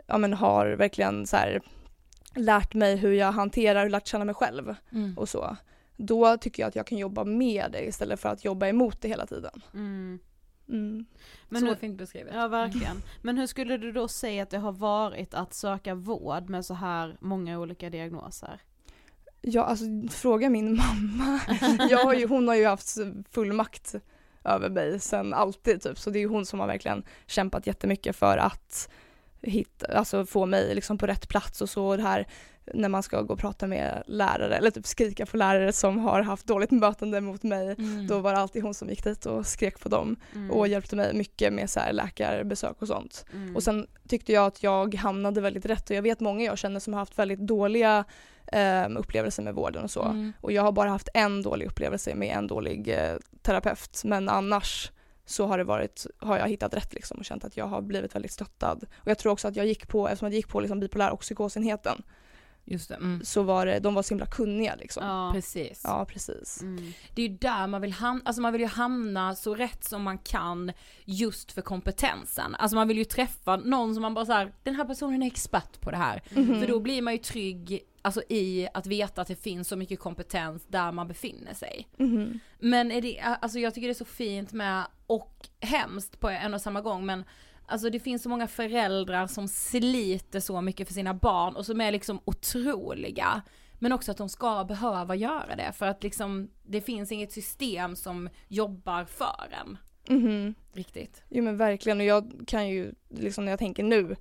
ja, men har verkligen så här lärt mig hur jag hanterar, hur lärt känna mig själv och så. Då tycker jag att jag kan jobba med det istället för att jobba emot det hela tiden. Mm. Mm. Men så hur, fint beskrivet. ja verkligen. Men hur skulle du då säga att det har varit att söka vård med så här många olika diagnoser? Ja, alltså fråga min mamma. Jag har ju, hon har ju haft full makt över mig sen alltid typ. Så det är ju hon som har verkligen kämpat jättemycket för att hitta, alltså få mig liksom på rätt plats och så. Och det här när man ska gå och prata med lärare eller typ skrika på lärare som har haft dåligt mötande mot mig. Mm. Då var det alltid hon som gick dit och skrek på dem Mm. och hjälpte mig mycket med så här läkarbesök och sånt. Mm. Och sen tyckte jag att jag hamnade väldigt rätt och jag vet många jag känner som har haft väldigt dåliga eh, upplevelser med vården och så. Mm. Och jag har bara haft en dålig upplevelse med en dålig eh, terapeut men annars så har det varit, har jag hittat rätt liksom och känt att jag har blivit väldigt stöttad. Och jag tror också att jag gick på, eftersom jag gick på liksom bipolär och psykosenheten Just det, mm. så var det, de var så himla kunniga liksom. Ja, ja. precis. precis. Mm. Det är ju där man vill hamna, alltså man vill ju hamna så rätt som man kan just för kompetensen. Alltså man vill ju träffa någon som man bara såhär, den här personen är expert på det här. Mhm. För då blir man ju trygg, alltså i att veta att det finns så mycket kompetens där man befinner sig. Mhm. Men är det, alltså jag tycker det är så fint med, och hemskt på en och samma gång, men Alltså det finns så många föräldrar som sliter så mycket för sina barn och som är liksom otroliga. Men också att de ska behöva göra det för att liksom det finns inget system som jobbar för en. Mhm. Riktigt. Jo men verkligen och jag kan ju liksom när jag tänker nu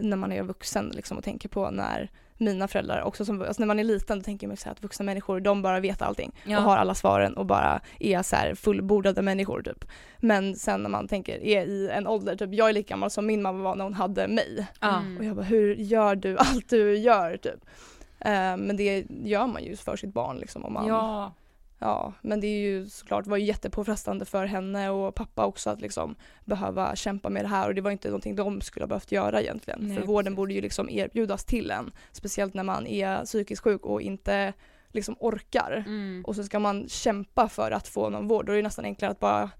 när man är vuxen liksom och tänker på när mina föräldrar också som, alltså när man är liten då tänker man så att vuxna människor de bara vet allting Ja. och har alla svaren och bara är så här fullbordade människor typ. Men sen när man tänker är i en ålder, typ jag är lika gammal som min mamma var när hon hade mig. Mm. och jag bara hur gör du allt du gör typ. Eh, men det gör man ju för sitt barn liksom om man Ja. Ja, men det är ju såklart var ju jättepåfrestande för henne och pappa också att liksom behöva kämpa med det här och det var inte någonting de skulle ha behövt göra egentligen. Nej, för vården precis. borde ju liksom erbjudas till en, speciellt när man är psykiskt sjuk och inte liksom orkar. Mm. Och så ska man kämpa för att få någon vård, då är det nästan enklare att bara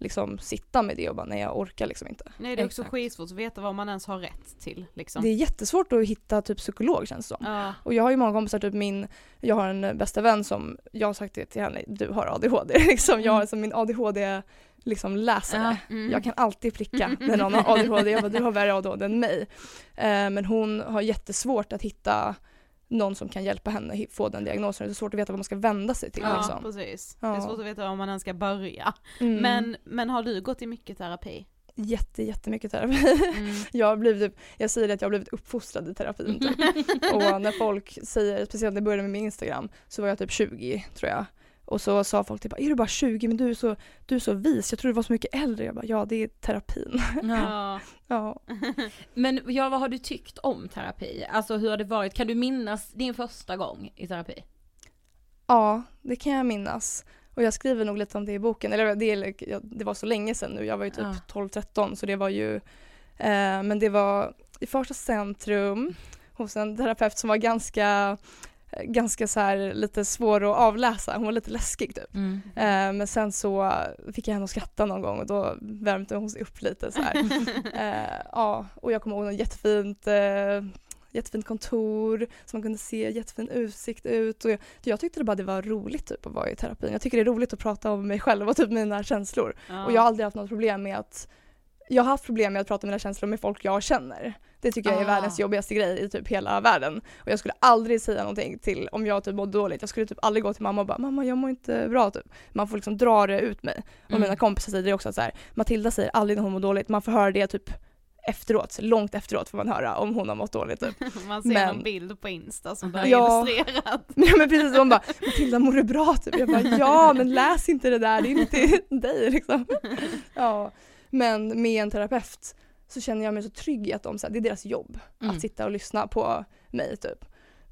liksom sitta med det och bara nej jag orkar liksom inte. Nej det är också Exakt. skitsvårt att veta vad man ens har rätt till liksom. Det är jättesvårt att hitta typ psykolog känns det som. Ja. Och jag har ju många kompisar, typ min, jag har en bästa vän som, jag har sagt det till henne, du har ADHD liksom. Jag har som min ADHD liksom läsare. Ja. Mm. Jag kan alltid pricka när någon har ADHD, jag bara du har värre ADHD än mig. Eh, men hon har jättesvårt att hitta någon som kan hjälpa henne få den diagnosen. Det är svårt att veta vad man ska vända sig till Ja, liksom. precis. Ja. Det är svårt att veta var man ens ska börja. Mm. Men, men har du gått i mycket terapi? Jätte, jättemycket terapi. Mm. Jag, blivit, typ- jag säger att jag har blivit uppfostrad i terapin typ. Och när folk säger, speciellt när jag började med min Instagram, så var jag typ 20 tror jag. Och så sa folk typ, är du bara 20 men du är så, du är så vis, jag tror du var så mycket äldre. Jag bara, ja det är terapin. Ja. ja. Men ja, vad har du tyckt om terapi? Alltså hur har det varit? Kan du minnas din första gång i terapi? ja, det kan jag minnas. Och jag skriver nog lite om det i boken, eller det, det var så länge sedan nu, jag var ju typ Ja. 12-13 så det var ju, eh, men det var i första centrum hos en terapeut som var ganska ganska så här lite svår att avläsa, hon var lite läskig typ. Mm. Eh, men sen så fick jag henne att skratta någon gång och då värmde hon sig upp lite så. Eh, ja, och jag kommer ihåg något jättefint, eh, jättefint kontor som man kunde se jättefin utsikt ut och jag, jag tyckte det bara det var roligt typ att vara i terapin. Jag tycker det är roligt att prata om mig själv och typ mina känslor. Ja. Och jag har aldrig haft något problem med att jag har haft problem med att prata om mina känslor med folk jag känner. Det tycker jag är Ah. världens jobbigaste grej i typ hela världen. Och jag skulle aldrig säga någonting till om jag typ mådde dåligt. Jag skulle typ aldrig gå till mamma och bara “mamma jag mår inte bra” typ. Man får liksom dra det ut mig. Och Mm. mina kompisar säger det också att så här, Matilda säger aldrig när hon mår dåligt, man får höra det typ efteråt, långt efteråt får man höra om hon har mått dåligt typ. Man ser Men- någon bild på Insta som bara är Ja. illustrerat. Ja men precis, hon bara “Matilda mår du bra?” typ. Jag bara “ja men läs inte det där, det är inte till dig” liksom. Ja. Men med en terapeut så känner jag mig så trygg i att de, så här, det är deras jobb Mm. att sitta och lyssna på mig typ.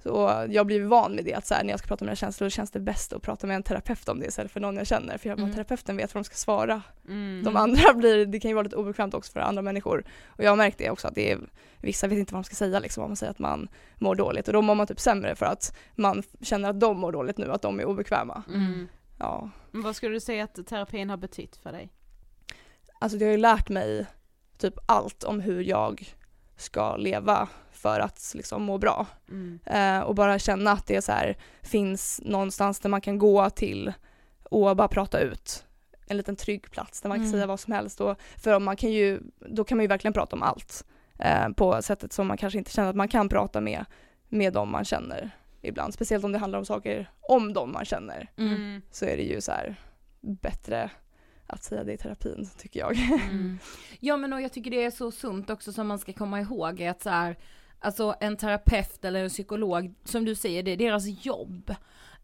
Så jag blir van med det att så här, när jag ska prata om mina känslor känns det bäst att prata med en terapeut om det istället för någon jag känner. För jag Mm. terapeuten vet vad de ska svara. Mm. De andra blir, det kan ju vara lite obekvämt också för andra människor. Och jag har märkt det också att det är, vissa vet inte vad de ska säga liksom om man säger att man mår dåligt. Och då mår man typ sämre för att man känner att de mår dåligt nu, att de är obekväma. Mm. Ja. Men vad skulle du säga att terapin har betytt för dig? Alltså det har ju lärt mig typ allt om hur jag ska leva för att liksom må bra. Mm. Eh, och bara känna att det så här, finns någonstans där man kan gå till och bara prata ut. En liten trygg plats där man kan Mm. säga vad som helst. Och, för om man kan ju, då kan man ju verkligen prata om allt. Eh, på sättet som man kanske inte känner att man kan prata med, med dem man känner ibland. Speciellt om det handlar om saker om dem man känner. Mm. Så är det ju så här bättre att säga det i terapin tycker jag. Mm. Ja men och jag tycker det är så sunt också som man ska komma ihåg är att så här, alltså en terapeut eller en psykolog, som du säger, det är deras jobb.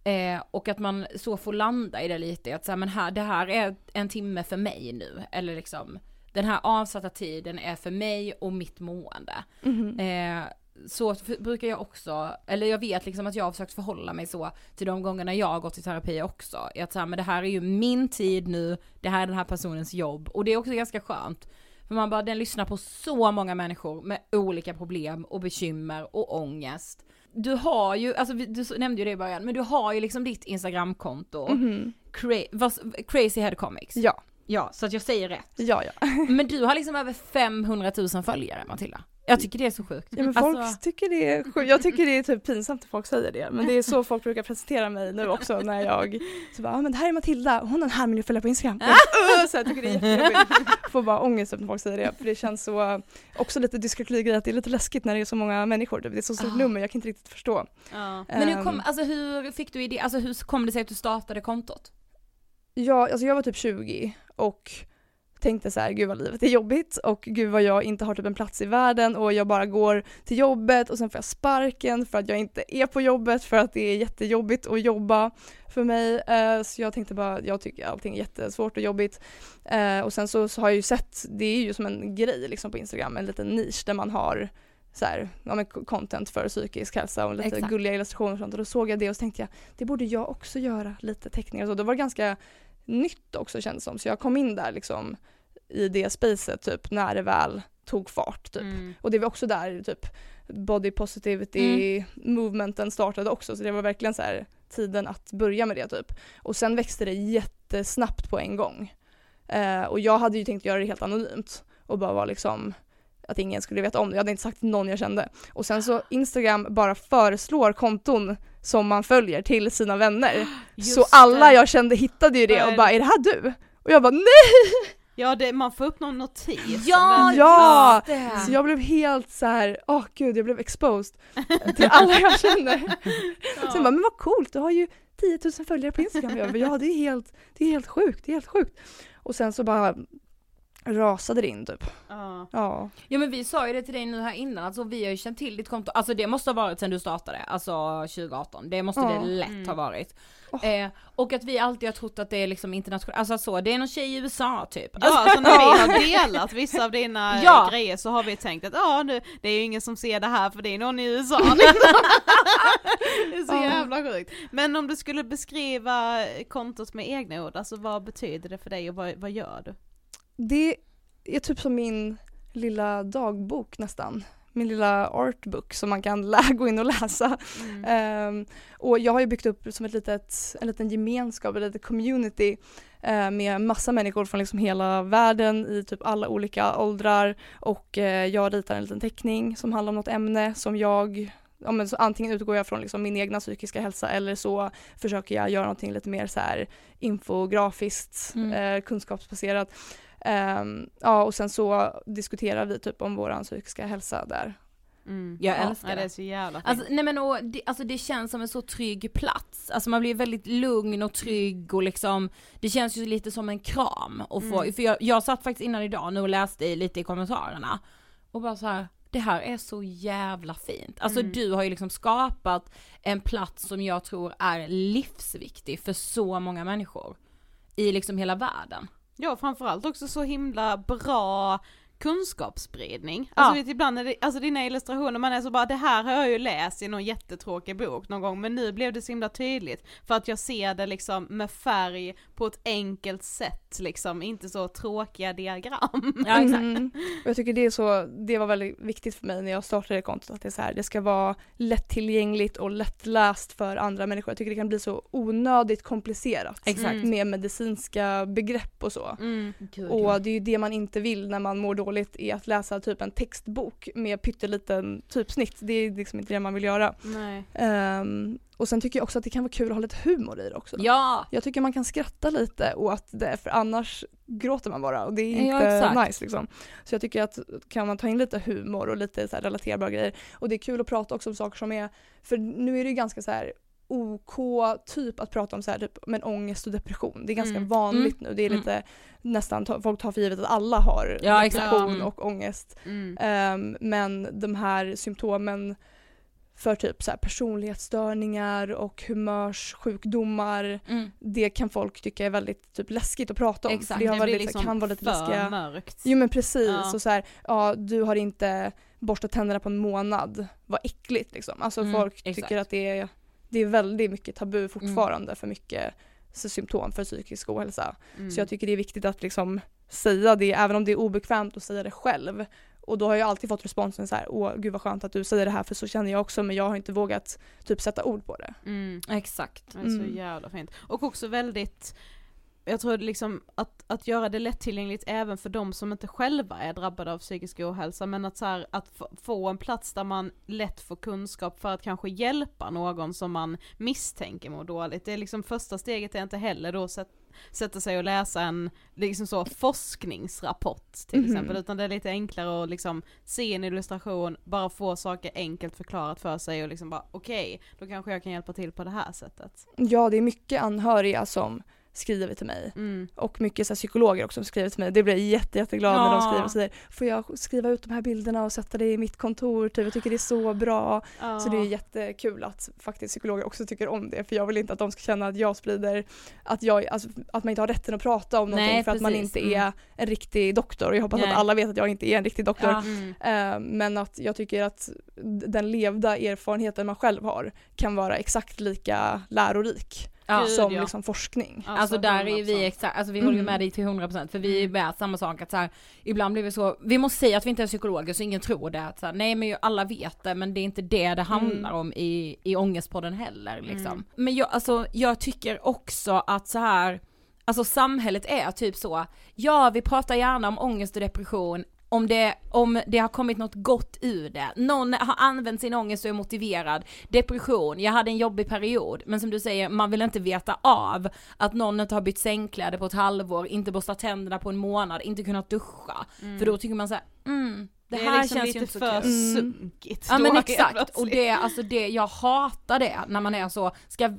Eh, och att man så får landa i det lite, att så här, men här, det här är en timme för mig nu, eller liksom den här avsatta tiden är för mig och mitt mående. Mhm. Eh, så brukar jag också, eller jag vet liksom att jag har försökt förhålla mig så till de gångerna jag har gått i terapi också. Att så här, men det här är ju min tid nu, det här är den här personens jobb. Och det är också ganska skönt. För man bara, den lyssnar på så många människor med olika problem och bekymmer och ångest. Du har ju, alltså du nämnde ju det i början, men du har ju liksom ditt instagramkonto, Mhm. cra- vad- Crazy Head Comics. Ja, Ja, så att jag säger rätt. ja, ja. Men du har liksom över 500 000 följare Matilda. Jag tycker det är så sjukt. Ja men folk Alltså- tycker det är sjukt. Jag tycker det är typ pinsamt när folk säger det. Men det är så folk brukar presentera mig nu också när jag så bara, ah, men det här är Matilda, hon har en halv miljon följare på Instagram. Jag, så jag tycker det är jättejobbigt. Får bara ångest när folk säger det. För det känns så, också lite dyskalkyli att det är lite läskigt när det är så många människor. Det är så stort Ah. nummer, jag kan inte riktigt förstå. Ja. Men hur Ehm, kom, alltså hur fick du idé, alltså hur kom det sig att du startade kontot? Ja, alltså jag var typ 20 och tänkte så här, gud vad livet är jobbigt och gud vad jag inte har typ en plats i världen och jag bara går till jobbet och sen får jag sparken för att jag inte är på jobbet för att det är jättejobbigt att jobba för mig. Eh, så jag tänkte bara, jag tycker allting är jättesvårt och jobbigt. Eh, och sen så, så har jag ju sett, det är ju som en grej liksom på Instagram, en liten nisch där man har så här, ja, men content för psykisk hälsa och lite Exakt. gulliga illustrationer och sånt och då såg jag det och så tänkte jag det borde jag också göra, lite teckningar och så. Det var ganska nytt också kändes som så jag kom in där liksom i det spacet typ när det väl tog fart typ. Mm. Och det var också där typ body positivity movementen startade också så det var verkligen så här tiden att börja med det typ. Och sen växte det jättesnabbt på en gång. Eh, och jag hade ju tänkt göra det helt anonymt och bara vara liksom att ingen skulle veta om det. Jag hade inte sagt till någon jag kände. Och sen så Instagram bara föreslår konton som man följer till sina vänner. Just så alla det. jag kände hittade ju det och bara är det här du? Och jag bara nej! Ja, det, man får upp någon notis. Ja, Men- Ja! det. Så jag blev helt så här, åh gud jag blev exposed till alla jag känner. Sen bara, men vad coolt, du har ju 10 000 följare på Instagram. Jag bara, ja det är helt, det är helt sjukt, det är helt sjukt. Och sen så bara rasade det in typ. Ja. Ja. Ja men vi sa ju det till dig nu här innan, alltså vi har ju känt till ditt konto, alltså det måste ha varit sedan du startade, alltså 2018, det måste Ja. det lätt Mm. ha varit. Åh. Eh, och att vi alltid har trott att det är liksom internationellt, alltså så, det är någon tjej i USA typ. Ja, alltså när vi har delat vissa av dina Ja. grejer så har vi tänkt att ja, nu, det är ju ingen som ser det här för det är någon i USA. det är så jävla sjukt. Men om du skulle beskriva kontot med egna ord, alltså vad betyder det för dig och vad, vad gör du? Det är typ som min lilla dagbok nästan. Min lilla artbook som man kan lä- gå in och läsa. Ehm, och jag har ju byggt upp som ett litet, en liten gemenskap, ett litet community eh, med massa människor från liksom hela världen i typ alla olika åldrar och eh, jag ritar en liten teckning som handlar om något ämne som jag Ja, men så antingen utgår jag från liksom min egna psykiska hälsa eller så försöker jag göra någonting lite mer så här infografiskt, Mm. eh, kunskapsbaserat. Ehm, ja och sen så diskuterar vi typ om våran psykiska hälsa där. Mm. Jag Ja, älskar ja, det. det. är så jävla fint. Alltså, nej men och, det, alltså det känns som en så trygg plats, alltså man blir väldigt lugn och trygg och liksom, det känns ju lite som en kram och få, Mm. för jag, jag satt faktiskt innan idag nu och läste lite i kommentarerna och bara så här. det här är så jävla fint. Alltså Mm. du har ju liksom skapat en plats som jag tror är livsviktig för så många människor i liksom hela världen. Ja, framförallt också så himla bra kunskapsspridning. Ja. Alltså vet, ibland är det, alltså dina illustrationer, man är så bara det här har jag ju läst i någon jättetråkig bok någon gång men nu blev det så himla tydligt för att jag ser det liksom med färg på ett enkelt sätt liksom, inte så tråkiga diagram. Ja exakt. Mm. Och jag tycker det är så, det var väldigt viktigt för mig när jag startade kontot att det är så här, det ska vara lättillgängligt och lättläst för andra människor. Jag tycker det kan bli så onödigt komplicerat Exakt. Med medicinska begrepp och så. Mm. Och det är ju det man inte vill när man mår dåligt är att läsa typ en textbok med pytteliten typsnitt. Det är liksom inte det man vill göra. Ehm, och sen tycker jag också att det kan vara kul att ha lite humor i det också. Ja, Jag tycker man kan skratta lite och att det, för annars gråter man bara och det är Ja, inte exakt. nice liksom. Så jag tycker att kan man ta in lite humor och lite så relaterbara grejer och det är kul att prata också om saker som är, för nu är det ju ganska så här OK typ att prata om så här typ, men ångest och depression. Det är ganska Mm. vanligt nu. Det är Mm. lite nästan, ta- folk tar för givet att alla har Ja, depression Mm. och ångest. Mm. Ehm, men de här symptomen för typ så här personlighetsstörningar och humörssjukdomar mm. det kan folk tycka är väldigt typ, läskigt att prata om. Exakt, För det, har det väldigt, liksom kan vara lite läskiga. mörkt. Jo men precis, Ja. och så här, ja du har inte borstat tänderna på en månad, vad äckligt liksom. Alltså Mm, folk exakt. tycker att det är, det är väldigt mycket tabu fortfarande för mycket symptom för psykisk ohälsa. Mm. Så jag tycker det är viktigt att liksom säga det, även om det är obekvämt att säga det själv. Och då har jag alltid fått responsen så här, åh gud vad skönt att du säger det här för så känner jag också men jag har inte vågat typ sätta ord på det. Mm. exakt. Det är så Mm. jävla fint. Och också väldigt, jag tror liksom att, att göra det lättillgängligt även för de som inte själva är drabbade av psykisk ohälsa, men att, så här, att få, en plats där man lätt får kunskap för att kanske hjälpa någon som man misstänker mår dåligt. Det är liksom första steget är inte heller då att sätta sig och läsa en liksom så forskningsrapport till Mhm. exempel, utan det är lite enklare att liksom se en illustration, bara få saker enkelt förklarat för sig och liksom bara okej, då kanske jag kan hjälpa till på det här sättet. Ja det är mycket anhöriga som skriver till mig Mm. och mycket så här, psykologer också som skriver till mig. Det blir jag jätte, jätteglad när de Ja. skriver och säger får jag skriva ut de här bilderna och sätta det i mitt kontor, typ. jag tycker det är så bra. Så det är jättekul att faktiskt psykologer också tycker om det för jag vill inte att de ska känna att jag sprider, att, jag, alltså, att man inte har rätten att prata om någonting Nej, för att man precis. inte är en riktig doktor och jag hoppas Nej. att alla vet att jag inte är en riktig doktor. Ja. Mm. Eh, Men att jag tycker att den levda erfarenheten man själv har kan vara exakt lika lärorik Ja. Gud, som ja. liksom forskning. Alltså där är ju vi 100%. exakt, alltså vi håller ju Mm. med dig till 100% för vi är med samma sak att så här, ibland blir vi så, vi måste säga att vi inte är psykologer så ingen tror det att så här, nej men ju alla vet det men det är inte det det handlar om i, i ångestpodden heller liksom. Mm. Men jag, alltså jag tycker också att så här alltså samhället är typ så, ja vi pratar gärna om ångest och depression, om det, om det har kommit något gott ur det. Någon har använt sin ångest och är motiverad. Depression, jag hade en jobbig period. Men som du säger, man vill inte veta av att någon inte har bytt sängkläder på ett halvår, inte borstat tänderna på en månad, inte kunnat duscha. För då tycker man såhär, mm, det, Det, här är liksom känns ju inte så för kul. sunkigt. Ja då men exakt, och det, alltså det, jag hatar det när man är så, ska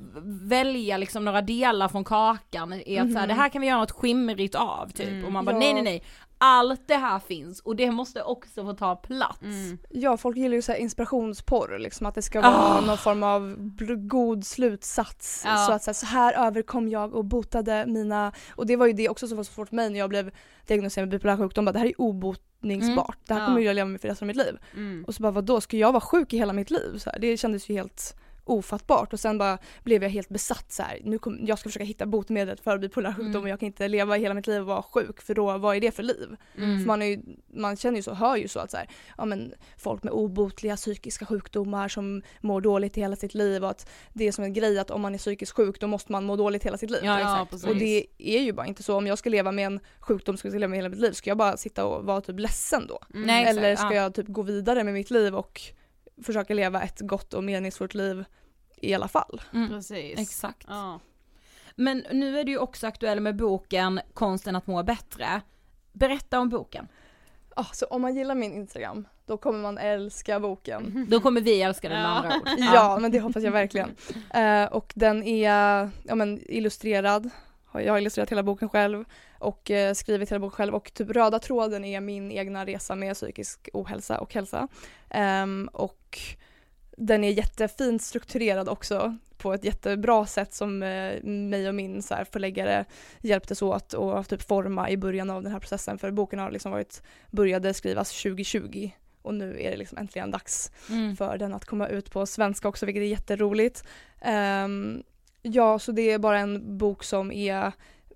välja liksom några delar från kakan i att så här, det här kan vi göra något skimrigt av typ, och man bara Ja. nej nej nej, allt det här finns och det måste också få ta plats. Ja, folk gillar ju så här inspirationsporr, liksom att det ska vara Ah. någon form av god slutsats. Ja. Så att så här, så här överkom jag och botade mina, och det var ju det också som var så svårt för mig när jag blev diagnostiserad med bipolär sjukdom, bara, det här är obotningsbart, det här Ja. kommer jag leva med för resten av mitt liv. Mm. Och så bara vadå, ska jag vara sjuk i hela mitt liv? Så här, det kändes ju helt ofattbart och sen bara blev jag helt besatt så här. nu kom, jag ska försöka hitta botemedlet för bipolär sjukdom Mm. och jag kan inte leva hela mitt liv och vara sjuk för då, vad är det för liv? Mm. För man, är ju, man känner ju så, hör ju så att så här, ja, men folk med obotliga psykiska sjukdomar som mår dåligt hela sitt liv och att det är som en grej att om man är psykiskt sjuk då måste man må dåligt hela sitt liv. Ja, Ja, och det är ju bara inte så, om jag ska leva med en sjukdom som jag ska leva med hela mitt liv, ska jag bara sitta och vara typ ledsen då? Mm. Nej, Eller ska ja. jag typ gå vidare med mitt liv och försöka leva ett gott och meningsfullt liv i alla fall? Mm. Precis. Exakt. Ja. Men nu är du ju också aktuell med boken Konsten att må bättre. Berätta om boken. Ah, så om man gillar min Instagram, då kommer man älska boken. Då kommer vi älska den med Ja. andra ord. Ja, men det hoppas jag verkligen. Eh, och den är ja, men, illustrerad. Jag har illustrerat hela boken själv och eh, skrivit hela boken själv och typ röda tråden är min egna resa med psykisk ohälsa och hälsa. Ehm, och den är jättefint strukturerad också på ett jättebra sätt som eh, mig och min så här, förläggare hjälptes åt och typ forma i början av den här processen för boken har liksom varit, började skrivas 2020 och nu är det liksom äntligen dags Mm. för den att komma ut på svenska också vilket är jätteroligt. Ehm, ja, så det är bara en bok som är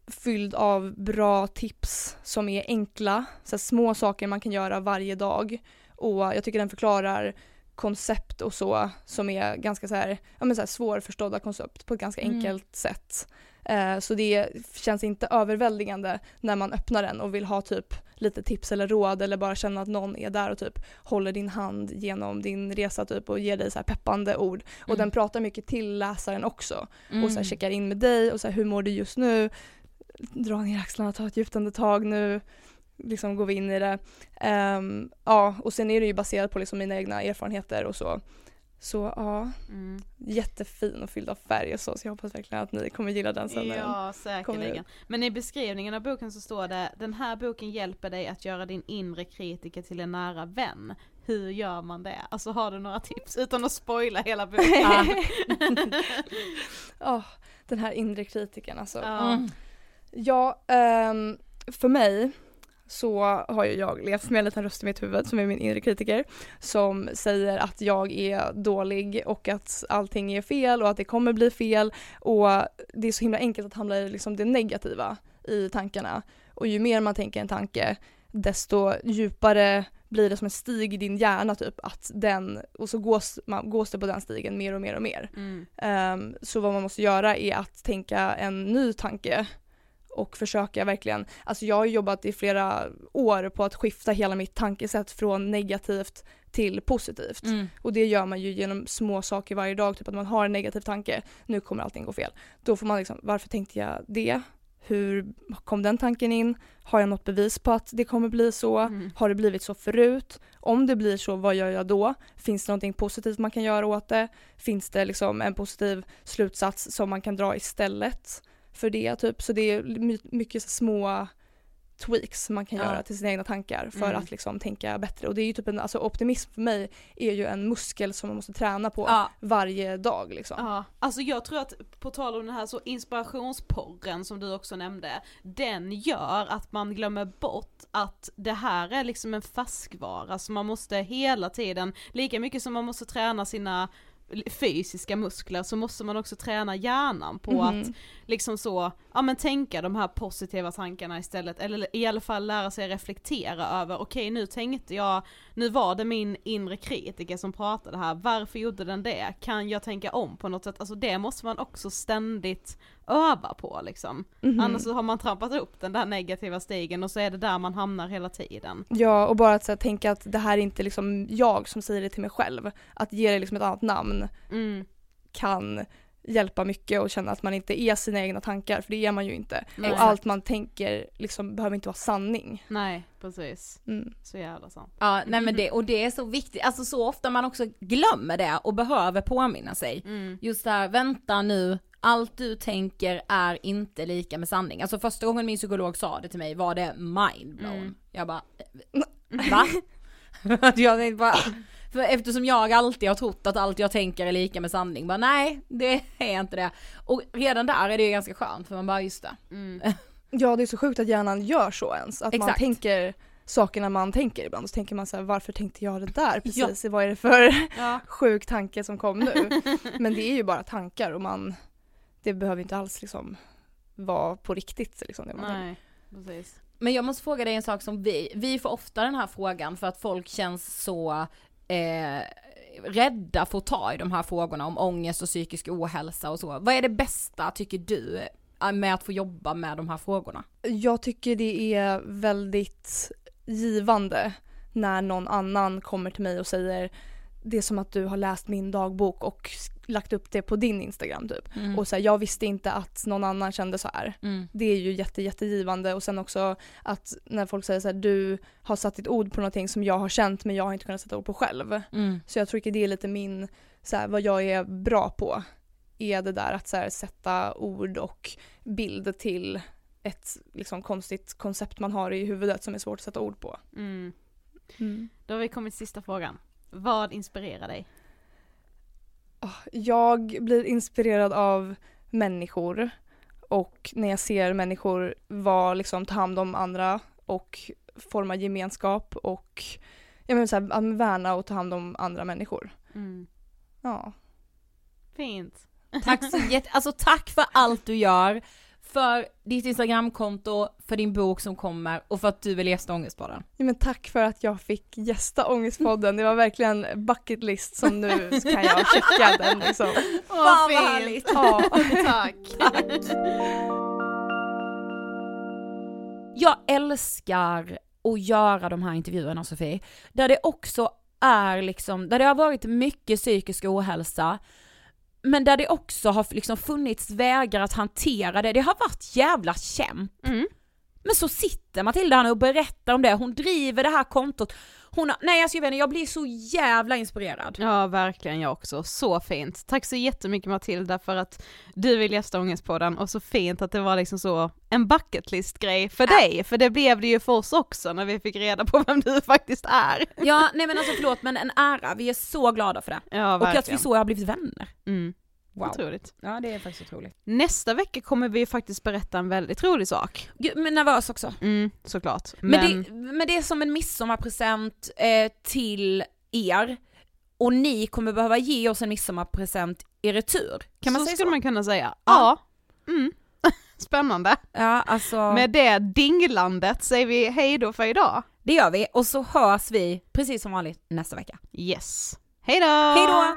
fylld av bra tips som är enkla, så små saker man kan göra varje dag. Och jag tycker den förklarar koncept och så som är ganska så här, ja men så här svårförstådda koncept på ett ganska Mm. enkelt sätt. Eh, så det känns inte överväldigande när man öppnar den och vill ha typ lite tips eller råd eller bara känna att någon är där och typ håller din hand genom din resa typ och ger dig så här peppande ord. Och Mm. den pratar mycket till läsaren också Mm. och så här checkar in med dig och så här, hur mår du just nu? Dra ner axlarna, ta ett djupt andetag nu. Liksom går vi in i det. Ehm, ja, och sen är det ju baserat på liksom mina egna erfarenheter och så. Så ja, Mm. jättefin och fylld av färg och så, så jag hoppas verkligen att ni kommer gilla den sen. när Ja, säkerligen. Men i beskrivningen av boken så står det Den här boken hjälper dig att göra din inre kritiker till en nära vän. Hur gör man det? Alltså har du några tips utan att spoila hela boken? Ja, den här inre kritiken alltså. Ja. Mm. Ja, ehm, för mig så har ju jag levt med en liten röst i mitt huvud som är min inre kritiker som säger att jag är dålig och att allting är fel och att det kommer bli fel och det är så himla enkelt att hamna i liksom det negativa i tankarna och ju mer man tänker en tanke desto djupare blir det som en stig i din hjärna typ att den och så gås, man, gås det på den stigen mer och mer och mer. Mm. Ehm, så vad man måste göra är att tänka en ny tanke och försöka verkligen, alltså jag har jobbat i flera år på att skifta hela mitt tankesätt från negativt till positivt. Mm. Och det gör man ju genom små saker varje dag, typ att man har en negativ tanke, nu kommer allting gå fel. Då får man liksom, varför tänkte jag det? Hur kom den tanken in? Har jag något bevis på att det kommer bli så? Mm. Har det blivit så förut? Om det blir så, vad gör jag då? Finns det någonting positivt man kan göra åt det? Finns det liksom en positiv slutsats som man kan dra istället för det? Typ? Så det är my- mycket små tweaks man kan Ja. göra till sina egna tankar för Mm. att liksom tänka bättre. Och det är ju typ en, alltså optimism för mig är ju en muskel som man måste träna på Ja. varje dag liksom. Ja, alltså jag tror att på tal om den här så inspirationsporren som du också nämnde, den gör att man glömmer bort att det här är liksom en färskvara så man måste hela tiden, lika mycket som man måste träna sina fysiska muskler så måste man också träna hjärnan på Mhm. att liksom så, ja men tänka de här positiva tankarna istället, eller i alla fall lära sig reflektera över, okej nu tänkte jag, nu var det min inre kritiker som pratade här, varför gjorde den det? Kan jag tänka om på något sätt? Alltså det måste man också ständigt öva på liksom. Mhm. Annars så har man trampat upp den där negativa stigen och så är det där man hamnar hela tiden. Ja, och bara att här, tänka att det här är inte liksom jag som säger det till mig själv. Att ge det liksom ett annat namn Mm. kan hjälpa mycket och känna att man inte är sina egna tankar, för det är man ju inte. Nej. Och allt man tänker liksom behöver inte vara sanning. Nej, precis. Mm. Så jävla sant. Ja, nej men det, och det är så viktigt, alltså så ofta man också glömmer det och behöver påminna sig. Mm. Just där, vänta nu, allt du tänker är inte lika med sanning. Alltså första gången min psykolog sa det till mig var det mindblown. Mm. Jag bara, va? Att jag tänkte bara, för eftersom jag alltid har trott att allt jag tänker är lika med sanning, bara nej, det är inte det. Och redan där är det ju ganska skönt för man bara, just det. Mm. Ja, det är så sjukt att hjärnan gör så ens. Att man Exakt. tänker sakerna man tänker ibland. Så tänker man så här, varför tänkte jag det där precis? Vad är det för Ja. sjuk tanke som kom nu? Men det är ju bara tankar och man, det behöver inte alls liksom vara på riktigt. Liksom, det man. Nej, precis. Men jag måste fråga dig en sak som vi, vi får ofta den här frågan för att folk känns så eh, rädda för att ta i de här frågorna om ångest och psykisk ohälsa och så. Vad är det bästa tycker du med att få jobba med de här frågorna? Jag tycker det är väldigt givande när någon annan kommer till mig och säger det är som att du har läst min dagbok och lagt upp det på din Instagram typ. Och så här, jag visste inte att någon annan kände så här. Mm. Det är ju jätte, jättegivande och sen också att när folk säger så här, du har satt ditt ord på någonting som jag har känt men jag har inte kunnat sätta ord på själv. Mm. Så jag tycker det är lite min, så här, vad jag är bra på. Är det där att så här, sätta ord och bild till ett liksom, konstigt koncept man har i huvudet som är svårt att sätta ord på. Mm. Då har vi kommit till sista frågan. Vad inspirerar dig? Jag blir inspirerad av människor och när jag ser människor vara, liksom, ta hand om andra och forma gemenskap och jag menar, så här, att värna och ta hand om andra människor. Mm. Ja. Fint. Tack så jätte, alltså tack för allt du gör, för ditt instagramkonto, för din bok som kommer och för att du vill gästa Ångestpodden. Ja, men tack för att jag fick gästa Ångestpodden. Det var verkligen bucket list som nu kan jag checka den liksom. Åh, vad fint. härligt. Ja. Tack. Jag älskar att göra de här intervjuerna Sofie, där det också är liksom, där det har varit mycket psykisk ohälsa, men där det också har liksom funnits vägar att hantera det. Det har varit jävla kämp. Mm. Men så sitter Matilda här och berättar om det, hon driver det här kontot. Hon har, nej alltså jag vet inte, jag blir så jävla inspirerad. Ja verkligen jag också, så fint. Tack så jättemycket Matilda för att du vill gästa Ångestpodden och så fint att det var liksom så en bucket list grej för dig, för det blev det ju för oss också när vi fick reda på vem du faktiskt är. Ja, nej men alltså förlåt men en ära, vi är så glada för det. Ja och att vi så har blivit vänner. Mm. Wow. Otroligt. Ja det är faktiskt otroligt. Nästa vecka kommer vi faktiskt berätta en väldigt rolig sak. Gud, men nervös också. Mm, såklart. Men, det, men det är som en midsommarpresent eh, till er. Och ni kommer behöva ge oss en midsommarpresent i retur. Kan man så säga skulle så? man kunna säga. Ja. Mm. Spännande. Ja, alltså. Med det dinglandet säger vi hej då för idag. Det gör vi och så hörs vi precis som vanligt nästa vecka. Yes. Hej då! Hej då!